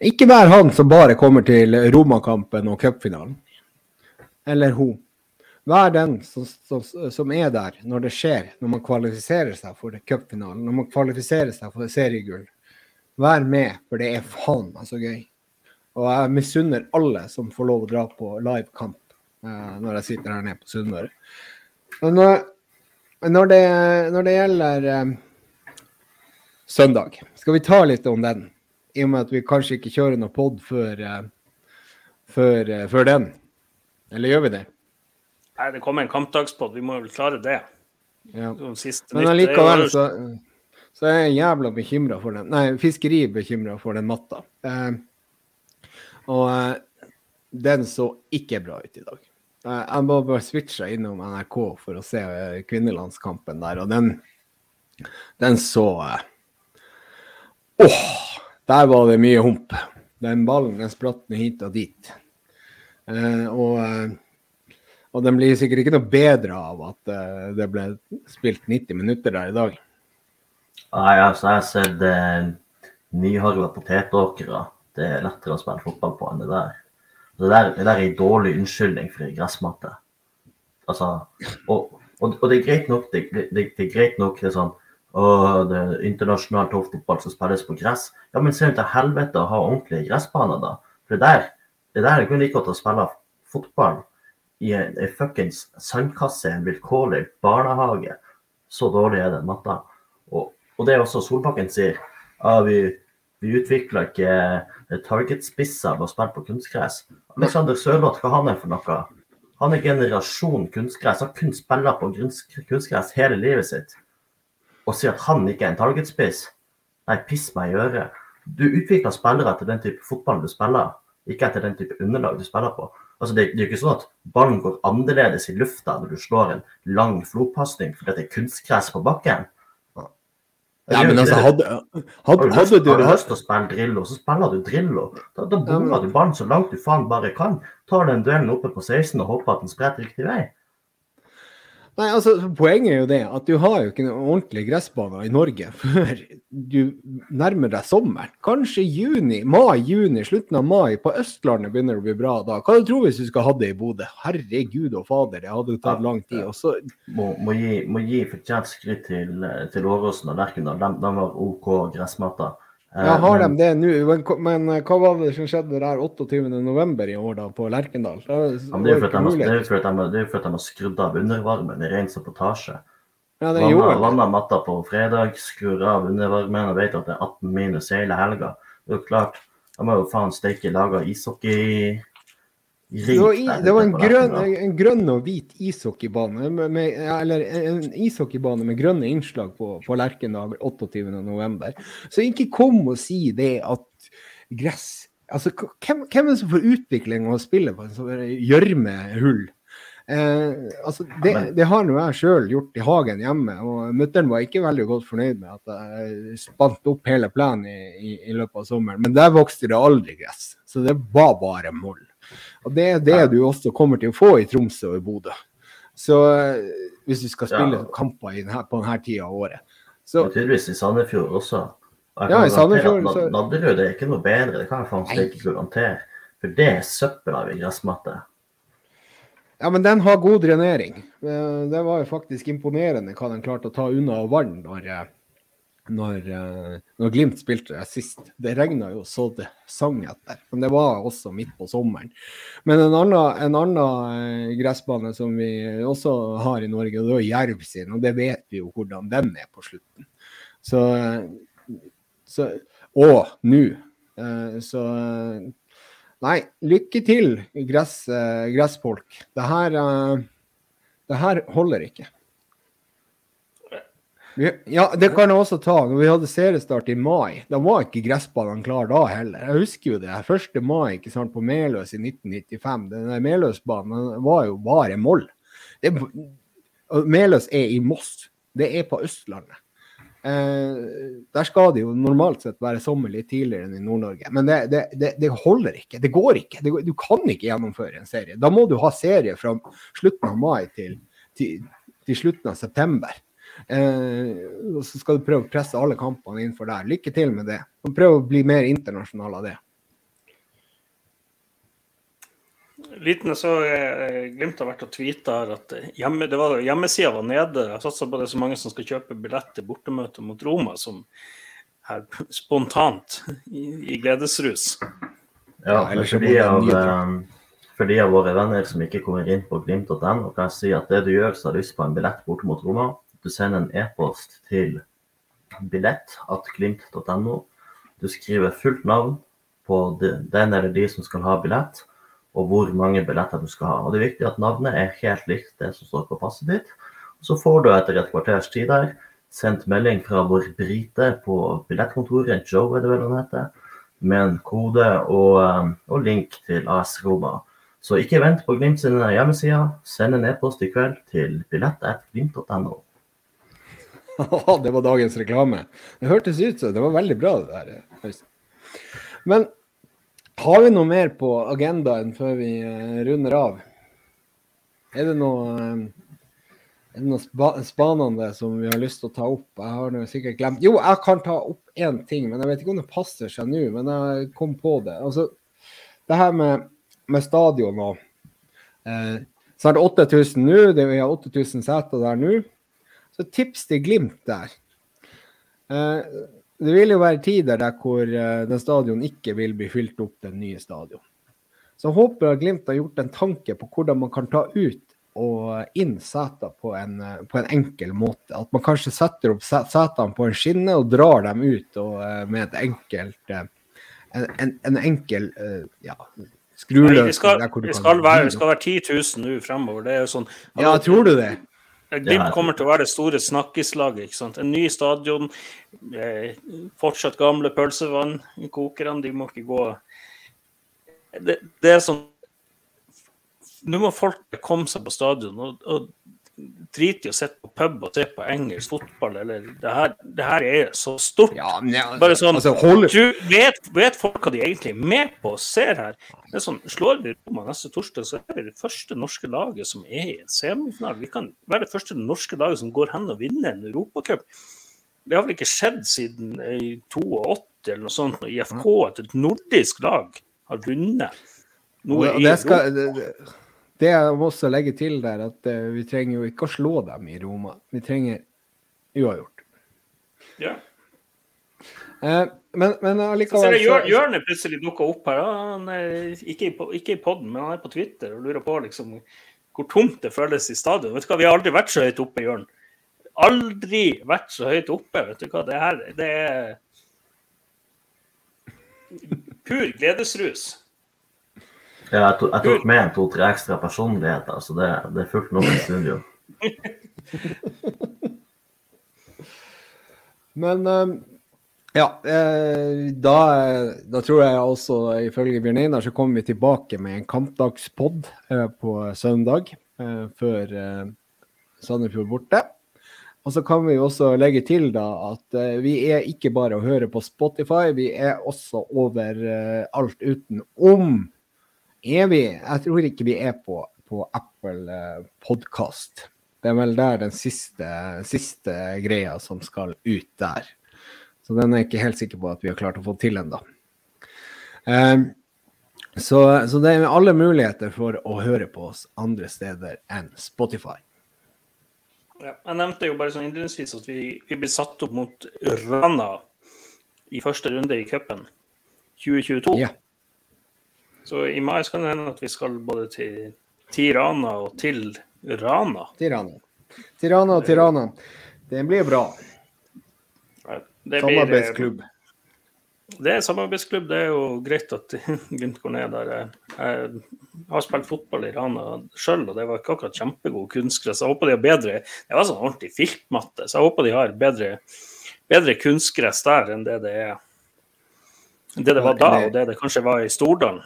Ikke vær han som bare kommer til Romakampen og cupfinalen. Eller hun. Vær den som, som, som, er der når det skjer, når man kvalifiserer seg for cupfinalen, når man kvalifiserer seg for seriegull. Vær med, for det er faen meg så gøy. Og jeg misunner alle som får lov å dra på live kamp eh, når jeg sitter her nede på Sunnmøre. Når, når, det, når det gjelder eh, søndag, skal vi ta litt om den? I og med at vi kanskje ikke kjører noe pod før, eh, før, eh, før den. Eller gjør vi det? Nei, det kommer en kampdagspod, vi må vel klare det. Ja. Men allikevel så, så, er jeg jævla bekymra for den Nei, fiskeri bekymra for den matta. Eh, og eh, den så ikke bra ut i dag. Eh, jeg må bare switche innom NRK for å se eh, kvinnelandskampen der, og den, den så eh, Åh! Der var det mye hump. Den ballen den spratt hit og dit. Eh, og, og den blir sikkert ikke noe bedre av at eh, det ble spilt 90 minutter der i dag. Nei, altså, jeg har sett eh, nyhagla potetåkre. Det er lettere å spille fotball på enn det der. Det der, det der er en dårlig unnskyldning for en gressmatte. Altså, og, og, og det er greit nok, det, det, det er greit nok det er sånn å, det er internasjonal toppfotball som spilles på gress. Ja, men se til helvete å ha ordentlige gressbaner, da. For det der, det der er ikke like godt å spille fotball i en, fuckings sandkasse en vilkårlig barnehage. Så dårlig er den matta. Og, og det er også Solbakken sier. Ja, vi, vi utvikler ikke eh, targetspisser ved å spille på kunstgress. Alexander Sørloth, hva han er for noe? Han er generasjon kunstgress. Han kun spiller på kunst- kunstgress hele livet sitt. Og sier at han ikke er en targetspiss. Nei, piss meg i øret. Du utvikler spillere etter den type fotball du spiller, ikke etter den type underlag du spiller på. Altså, det, det er jo ikke sånn at ballen går annerledes i lufta når du slår en lang flopasning fordi det er kunstgress på bakken. Ja, men altså, hadde, hadde, hadde du har du lyst til å spille Drillo, så spiller du Drillo. Da, da Ja, bommer men- du ballen så langt du faen bare kan. Tar den duellen oppe på 16 og håper at den spretter riktig vei. Nei, altså, Poenget er jo det at du har jo ikke noen ordentlige gressbaner i Norge før du nærmer deg sommeren. Kanskje juni, mai-juni, slutten av mai. På Østlandet begynner det å bli bra da. Hva du tror du hvis du skal ha det i Bodø? Herregud og fader, det hadde jo tatt lang tid. Og så, Må, må gi, må gi fortjent skryt til, til Åråsen og Lerkendal. De, de var OK gressmatter. Eh, ja, har de det nå? Men, eh, hva var det som skjedde der 28.11. i år da, på Lerkendal? Det Ja, det er jo for at de har- skrudd av undervarmen i ren sabotasje. Ja, det gjorde det. vanna matta på fredag, skrur av undervarmen og vet at det er 18 minus hele helga. Det er jo klart, de har jo faen steike laga ishockey Det var, i, det var en, grønn, en grønn og hvit ishockeybane, med, med, eller en ishockeybane med grønne innslag på, på Lerkendal 28.11. Så ikke kom og si det at gress Altså, hvem, hvem er det som får utvikling av å spille på en sånn gjørmehull? Eh, altså, det, det har nå jeg sjøl gjort i hagen hjemme, og mutter'n var ikke veldig godt fornøyd med at jeg spant opp hele plenen i, i, i løpet av sommeren. Men der vokste det aldri gress, så det var bare moll. Og det er det du også kommer til å få i Tromsø og i Bodø. Så eh, hvis du skal spille Ja. kamper denne, på denne tida av året. Så tydeligvis i Sandefjord også. Og Ja, i Sandefjord, så- Nadderud er ikke noe bedre, det kan jeg Nei. ikke garantere. For det er søppel av en gressmatte. Ja, men den har god drenering. Eh, Det var jo faktisk imponerende hva den klarte å ta unna av vann når, eh, når, eh, når Glimt spilte der sist. Det regna jo så det sang etter, men det var også midt på sommeren. Men en annen, en annen eh, gressbane som vi også har i Norge, det er Jerv sin, og det vet vi jo hvordan den er på slutten. Så, så Og nå. Eh, Så Nei, lykke til, gress, gressfolk. Det her, det her holder ikke. Ja, det kan jeg også ta. Når vi hadde seriestart i mai, da var ikke gressbanene klar da heller. Jeg husker jo det. 1. mai ikke sant, på Meløs i 1995. Den Meløsbanen var jo bare moll. Meløs er i Moss. Det er på Østlandet. Eh, der skal det jo normalt sett være sommer litt tidligere enn i Nord-Norge. Men det, det, det, holder ikke. Det går ikke. Går, du kan ikke gjennomføre en serie. Da må du ha serie fra slutten av mai til, til, til slutten av september. Eh, og så skal du prøve å presse alle kampene innenfor der. Lykke til med det. Og prøv å bli mer internasjonal av det. Liten så eh, Glimt har vært og tvitra at hjemme, det var, hjemmesida var nede. Jeg satser på det er så mange som skal kjøpe billett til bortemøte mot Roma, som her spontant i, i gledesrus. Ja, Ja, så for må de, av, eh, for de av våre venner som ikke kommer inn på glimt.no, kan jeg si at det du gjør du har lyst på en billett borte mot Roma, du sender en e-post til billett.glimt.no. Du skriver fullt navn på den eller de som skal ha billett, og hvor mange billetter du skal ha. Og Det er viktig at navnet er helt likt det som står på passet ditt. Og Så får du etter et kvarters tid der sendt melding fra vår brite på billettkontoret, Joe er det vel han heter, med en kode og, um, og link til AS Roma. Så ikke vent på Glimt sine hjemmesider. Send en e-post i kveld til billett.glimt.no. det var dagens reklame. Det hørtes ut som det var veldig bra, det der. Men Har vi noe mer på agendaen før vi eh, runder av? Er det noe eh, er det noe spa spanende som vi har lyst til å ta opp? Jeg har noe sikkert glemt Jo, jeg kan ta opp én ting, men jeg vet ikke om det passer seg nå. Men jeg kom på det. Altså, det her med, med stadion og eh, Snart 8000 nå. Vi har 8000 seter der nå. Så tips til Glimt der. Eh, det vil jo være tider der hvor eh, den stadion ikke vil bli fylt opp, den nye stadion. Så jeg håper at Glimt har gjort en tanke på hvordan man kan ta ut og inn seter på, en, eh, på en enkel måte. At man kanskje setter opp setene på en skinne og drar dem ut og, med et enkelt en, en, en enkel ja, skruløsning. Det det det skal være 10 000 nå fremover. Det er jo sånn Ja, tror du det? Glimt kommer til å være det store sant? En ny stadion, eh, fortsatt gamle pølsevannnkokerne, de må ikke gå det, det er sånn Nå må folk komme seg på stadion. og, og drite i å sitte på pub og se på engelsk fotball. eller Det her, det her er så stort. Ja, ja, Bare sånn, altså, du, vet, vet, folk hva de egentlig er med på og ser her? Det er sånn, Slår vi Roma neste torsdag, så er vi det første norske laget som er i en semifinale. Vi kan være det første norske laget som går hen og vinner en europacup. Det har vel ikke skjedd siden i 82 eller noe sånt, når IFK, et nordisk lag, har vunnet noe i Europa. Det jeg må også legge til der, at uh, vi trenger jo ikke å slå dem i Roma. Vi trenger uavgjort. Ja. Uh, men, men allikevel så ser jeg Jørn plutselig dukka opp her. Han er ikke, i, ikke i poden, men han er på Twitter og lurer på liksom, hvor tomt det føles i stadion. Vet du hva, Vi har aldri vært så høyt oppe, Jørn. Aldri vært så høyt oppe. Vet du hva, det her det er pur gledesrus. Ja, jeg, tok, jeg tok med en to-tre ekstra personligheter, så det, det er fullt nok i studio. Men um, ja, eh, da, da, tror jeg også, ifølge Bjørn Einar, så kommer vi tilbake med en kampdagspod eh, på søndag eh, før Sandefjord borte. Og så kan vi også legge til da at vi er ikke bare å høre på Spotify, vi er også over uh, alt utenom er vi Jeg tror ikke vi er på, på Apple eh, podkast. Det er vel der den siste, siste, greia som skal ut der. Så den er jeg ikke helt sikker på at vi har klart å få til ennå. Um, så, så, det er alle muligheter for å høre på oss andre steder enn Spotify. Ja, jeg nevnte jo bare sånn innledningsvis at vi, vi blir satt opp mot Rana i første runde i cupen 2022. Ja. Så i mai skal det hende at vi skal både til Tirana og til Rana. Tirana. Tirana og Tirana. Det blir bra. Samarbeidsklubb. Det er samarbeidsklubb. Det er jo greit at Glimt går ned der. Jeg har spilt fotball i Rana sjøl, og det var ikke akkurat kjempegod kunstgress. Jeg håper de har bedre Det var sånn ordentlig filtmatte, så jeg håper de har bedre, bedre kunstgress der enn det det er det det var da, og det det kanskje var i Stordalen.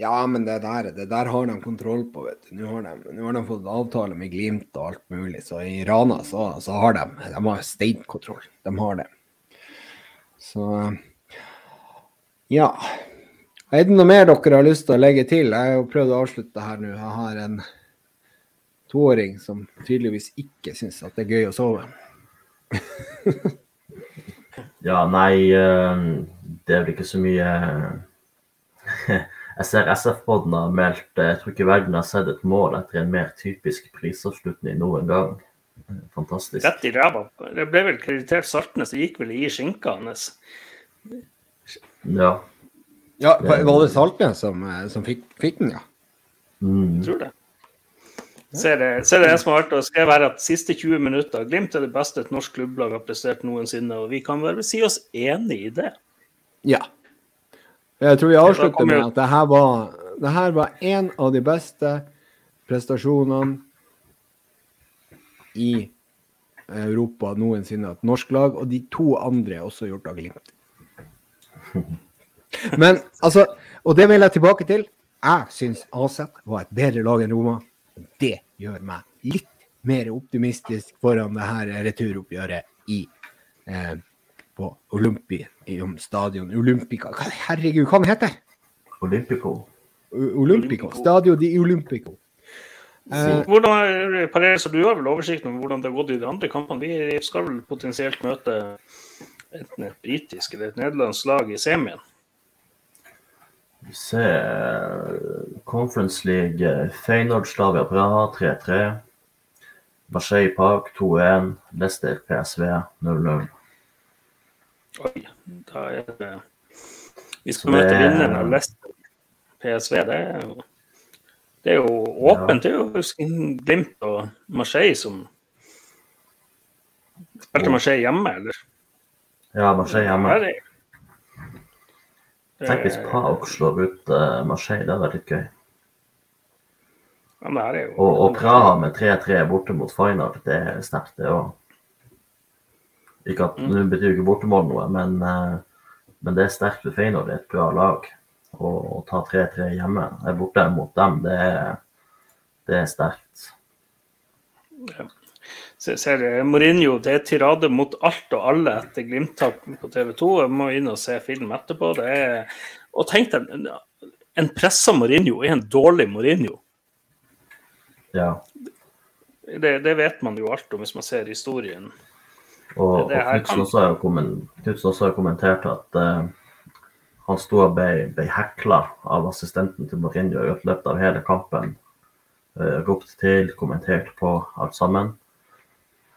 Ja, men det der, det der har de kontroll på, vet du. Nå har de, nå har de fått avtale med Glimt og alt mulig, så i Rana så, så har de de har steinkontroll. De har det. Så ja. Er det noe mer dere har lyst til å legge til? Jeg har jo prøvd å avslutte her nå. Jeg har en toåring som tydeligvis ikke syns at det er gøy å sove. ja, nei, eh, det er vel ikke så mye Jeg ser SF-podden har meldt Jeg tror ikke verden har sett et mål etter en mer typisk prisavslutning noen gang. Fantastisk. Rett i ræva. Det ble vel kreditert Saltnes, det gikk vel i skinka hans. Ja. ja. Var det Saltnes som, eh, som fikk, fikk, den, ja? Mm. Jeg tror det. Ser det, ser det en som har vært og skrevet her at siste 20 minutter Glimt er det beste et norsk klubblag har prestert noensinne, og vi kan vel si oss enig i det? Ja. Jeg tror vi avslutter med at det her var, det her var en av de beste prestasjonene i Europa noensinne. Et norsk lag, og de to andre er også gjort av Glimt. Men altså, og det vil jeg tilbake til. Jeg syns Aset var et bedre lag enn Roma. Det gjør meg litt mer optimistisk foran det her returoppgjøret i, eh, på Olympium stadion. Olympica Herregud, hva den heter Olympico. Olympico. Stadio di Olympico. Eh, Hvordan per, Du har vel oversikt over hvordan det har gått i de andre kampene? Vi skal vel potensielt møte enten et britisk eller et nederlandsk lag i semien. Vi ser Conference League, eh, Feyenoord, Slavia Praha 3-3. Marseille Park 2-1. Leicester PSV 0-0. Oi, da er det Vi skal det møte er- vinneren av Leicester PSV. Det er jo, det er jo åpent. Det er jo Glimt og Marseille som Spilte Marseille hjemme, eller? Ja, Marseille hjemme. Er det- Tenk hvis det- Pauk slår ut eh, Marseille, det hadde vært litt gøy. Ja, det er jo Og, og Praha med 3-3 borte mot Final, det er sterkt, det òg. Ikke at Mm. Nå betyr jo ikke bortemål noe, men, eh, men det er sterkt for Feyenoord. Det er et bra lag. Å, å ta 3-3 hjemme er borte mot dem, det er, det er sterkt. Ja. Ser jeg, Mourinho det er tirade mot alt og alle etter Glimt-tap på TV 2. Jeg må inn og se film etterpå. Det er, og tenk deg, en, en pressa Mourinho er en dårlig Mourinho. Ja. Det, det vet man jo alt om hvis man ser historien. Og, og Det Knutsen kan- også har jo kommen- Knudsen også har kommentert at uh, han sto og ble, ble hekla av assistenten til Mourinho i løpet av hele kampen. Uh, ropt til, kommentert på alt sammen.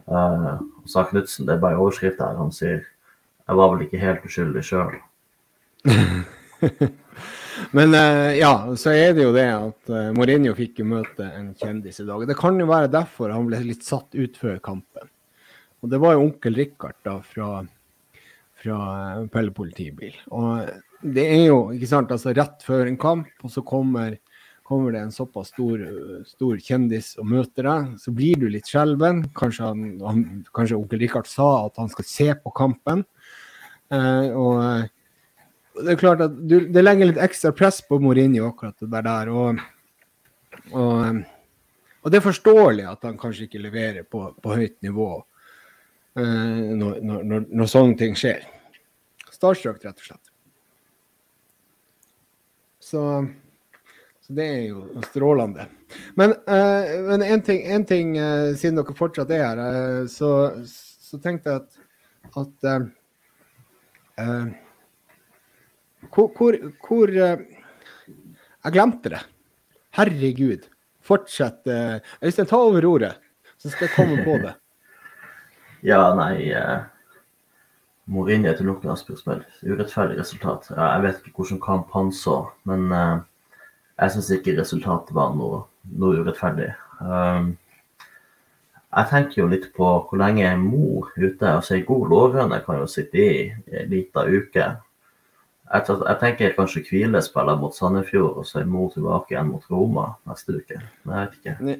Uh, sa Knutsen, det er bare overskrift her, han sier jeg var vel ikke helt uskyldig sjøl. Men ja, så er det jo det at Mourinho fikk jo møte en kjendis i dag. Det kan jo være derfor han ble litt satt ut før kampen. Og det var jo onkel Rikard da fra, fra eh, Pelle politibil. Og det er jo ikke sant, altså rett før en kamp, og så kommer, kommer det en såpass stor, stor kjendis og møter deg, så blir du litt skjelven. Kanskje, han, han, kanskje onkel Rikard sa at han skal se på kampen. Eh, og det er klart at du, det legger litt ekstra press på Mourinho akkurat det der. og, og, og det er forståelig at han kanskje ikke leverer på, på høyt nivå når, når, når, når sånne ting skjer. Starstruck, rett og slett. Så, så det er jo strålende. Men, eh, men en ting, en ting eh, siden dere fortsatt er her, eh, så, så tenkte jeg at, at uh, eh, hvor, hvor, hvor eh, Jeg glemte det. Herregud. Fortsett. eh, Øystein, ta over ordet, så skal jeg komme på det. Ja, nei eh, Mourinho til Lukas spørsmål. Urettferdig resultat. Jeg vet ikke hvilken kamp han så, men eh, jeg syns ikke resultatet var noe, noe urettferdig. Um, jeg tenker jo litt på hvor lenge en mor ute altså ei god lårhøne kan jo sitte i en liten uke. Jeg, tenker kanskje hvilespiller mot Sandefjord, og så er mor tilbake igjen mot Roma neste uke. Men jeg vet ikke.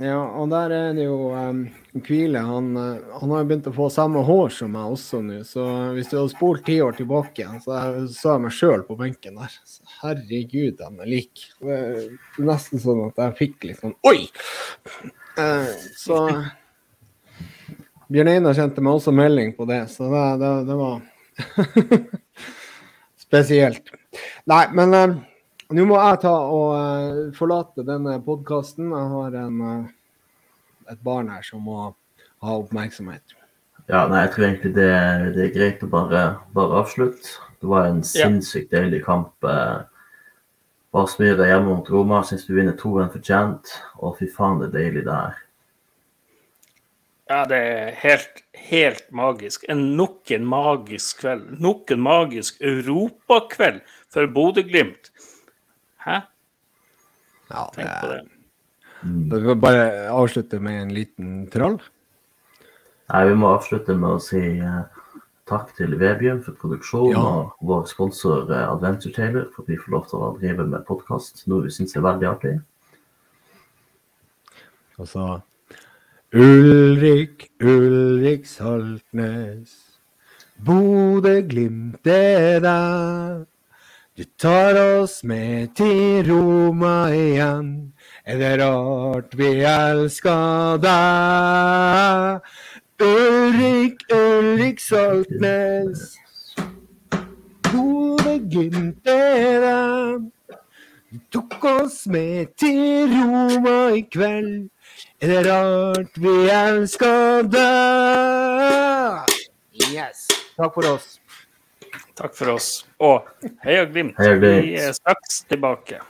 Ja, og der er det jo um, Kvile. Han, eh, han har jo begynt å få samme hår som meg også nå. Så hvis du hadde spolt ti år tilbake så så jeg meg sjøl på benken der. Så, herregud, han er lik. Det er nesten sånn at jeg fikk litt sånn Oi! Uh, så Bjørn Einar sendte meg også melding på det, så det, det, det var spesielt. Nei, men eh, nå må jeg ta og eh, forlate denne podkasten. Jeg har en, eh, et barn her som må ha oppmerksomhet. Ja, nei, jeg tror egentlig det, det er greit å bare, bare avslutte. Det var en Ja. sinnssykt deilig kamp. Eh, Aspmyra hjemme mot Roma. Syns du vinner 2-1 fortjent. Og fy faen, det er deilig det her. Ja, det er helt, helt magisk. En nok en magisk kveld. Nok en magisk europakveld for Bodø-Glimt. Hæ? Ja, Tenk på det. Mm. Vi vil bare avslutte med en liten trall. Nei, vi må avslutte med å si eh, takk til Vebjørn for produksjonen Ja. og vår sponsor eh, Adventure Taylor for at vi får lov til å drive med podkast, noe vi syns er veldig artig. Og så Ulrik, Ulrik Saltnes. Bodø-Glimt er der. Du tar oss med til Roma igjen. Er det rart vi elsker deg? Ulrik, Ulrik Saltnes. Gode Gyntere. Du tok oss med til Roma i kveld. Er det rart vi elsker deg? Yes. Takk for oss. Takk for oss. Og heia Glimt. Heia Glimt. Vi er straks tilbake.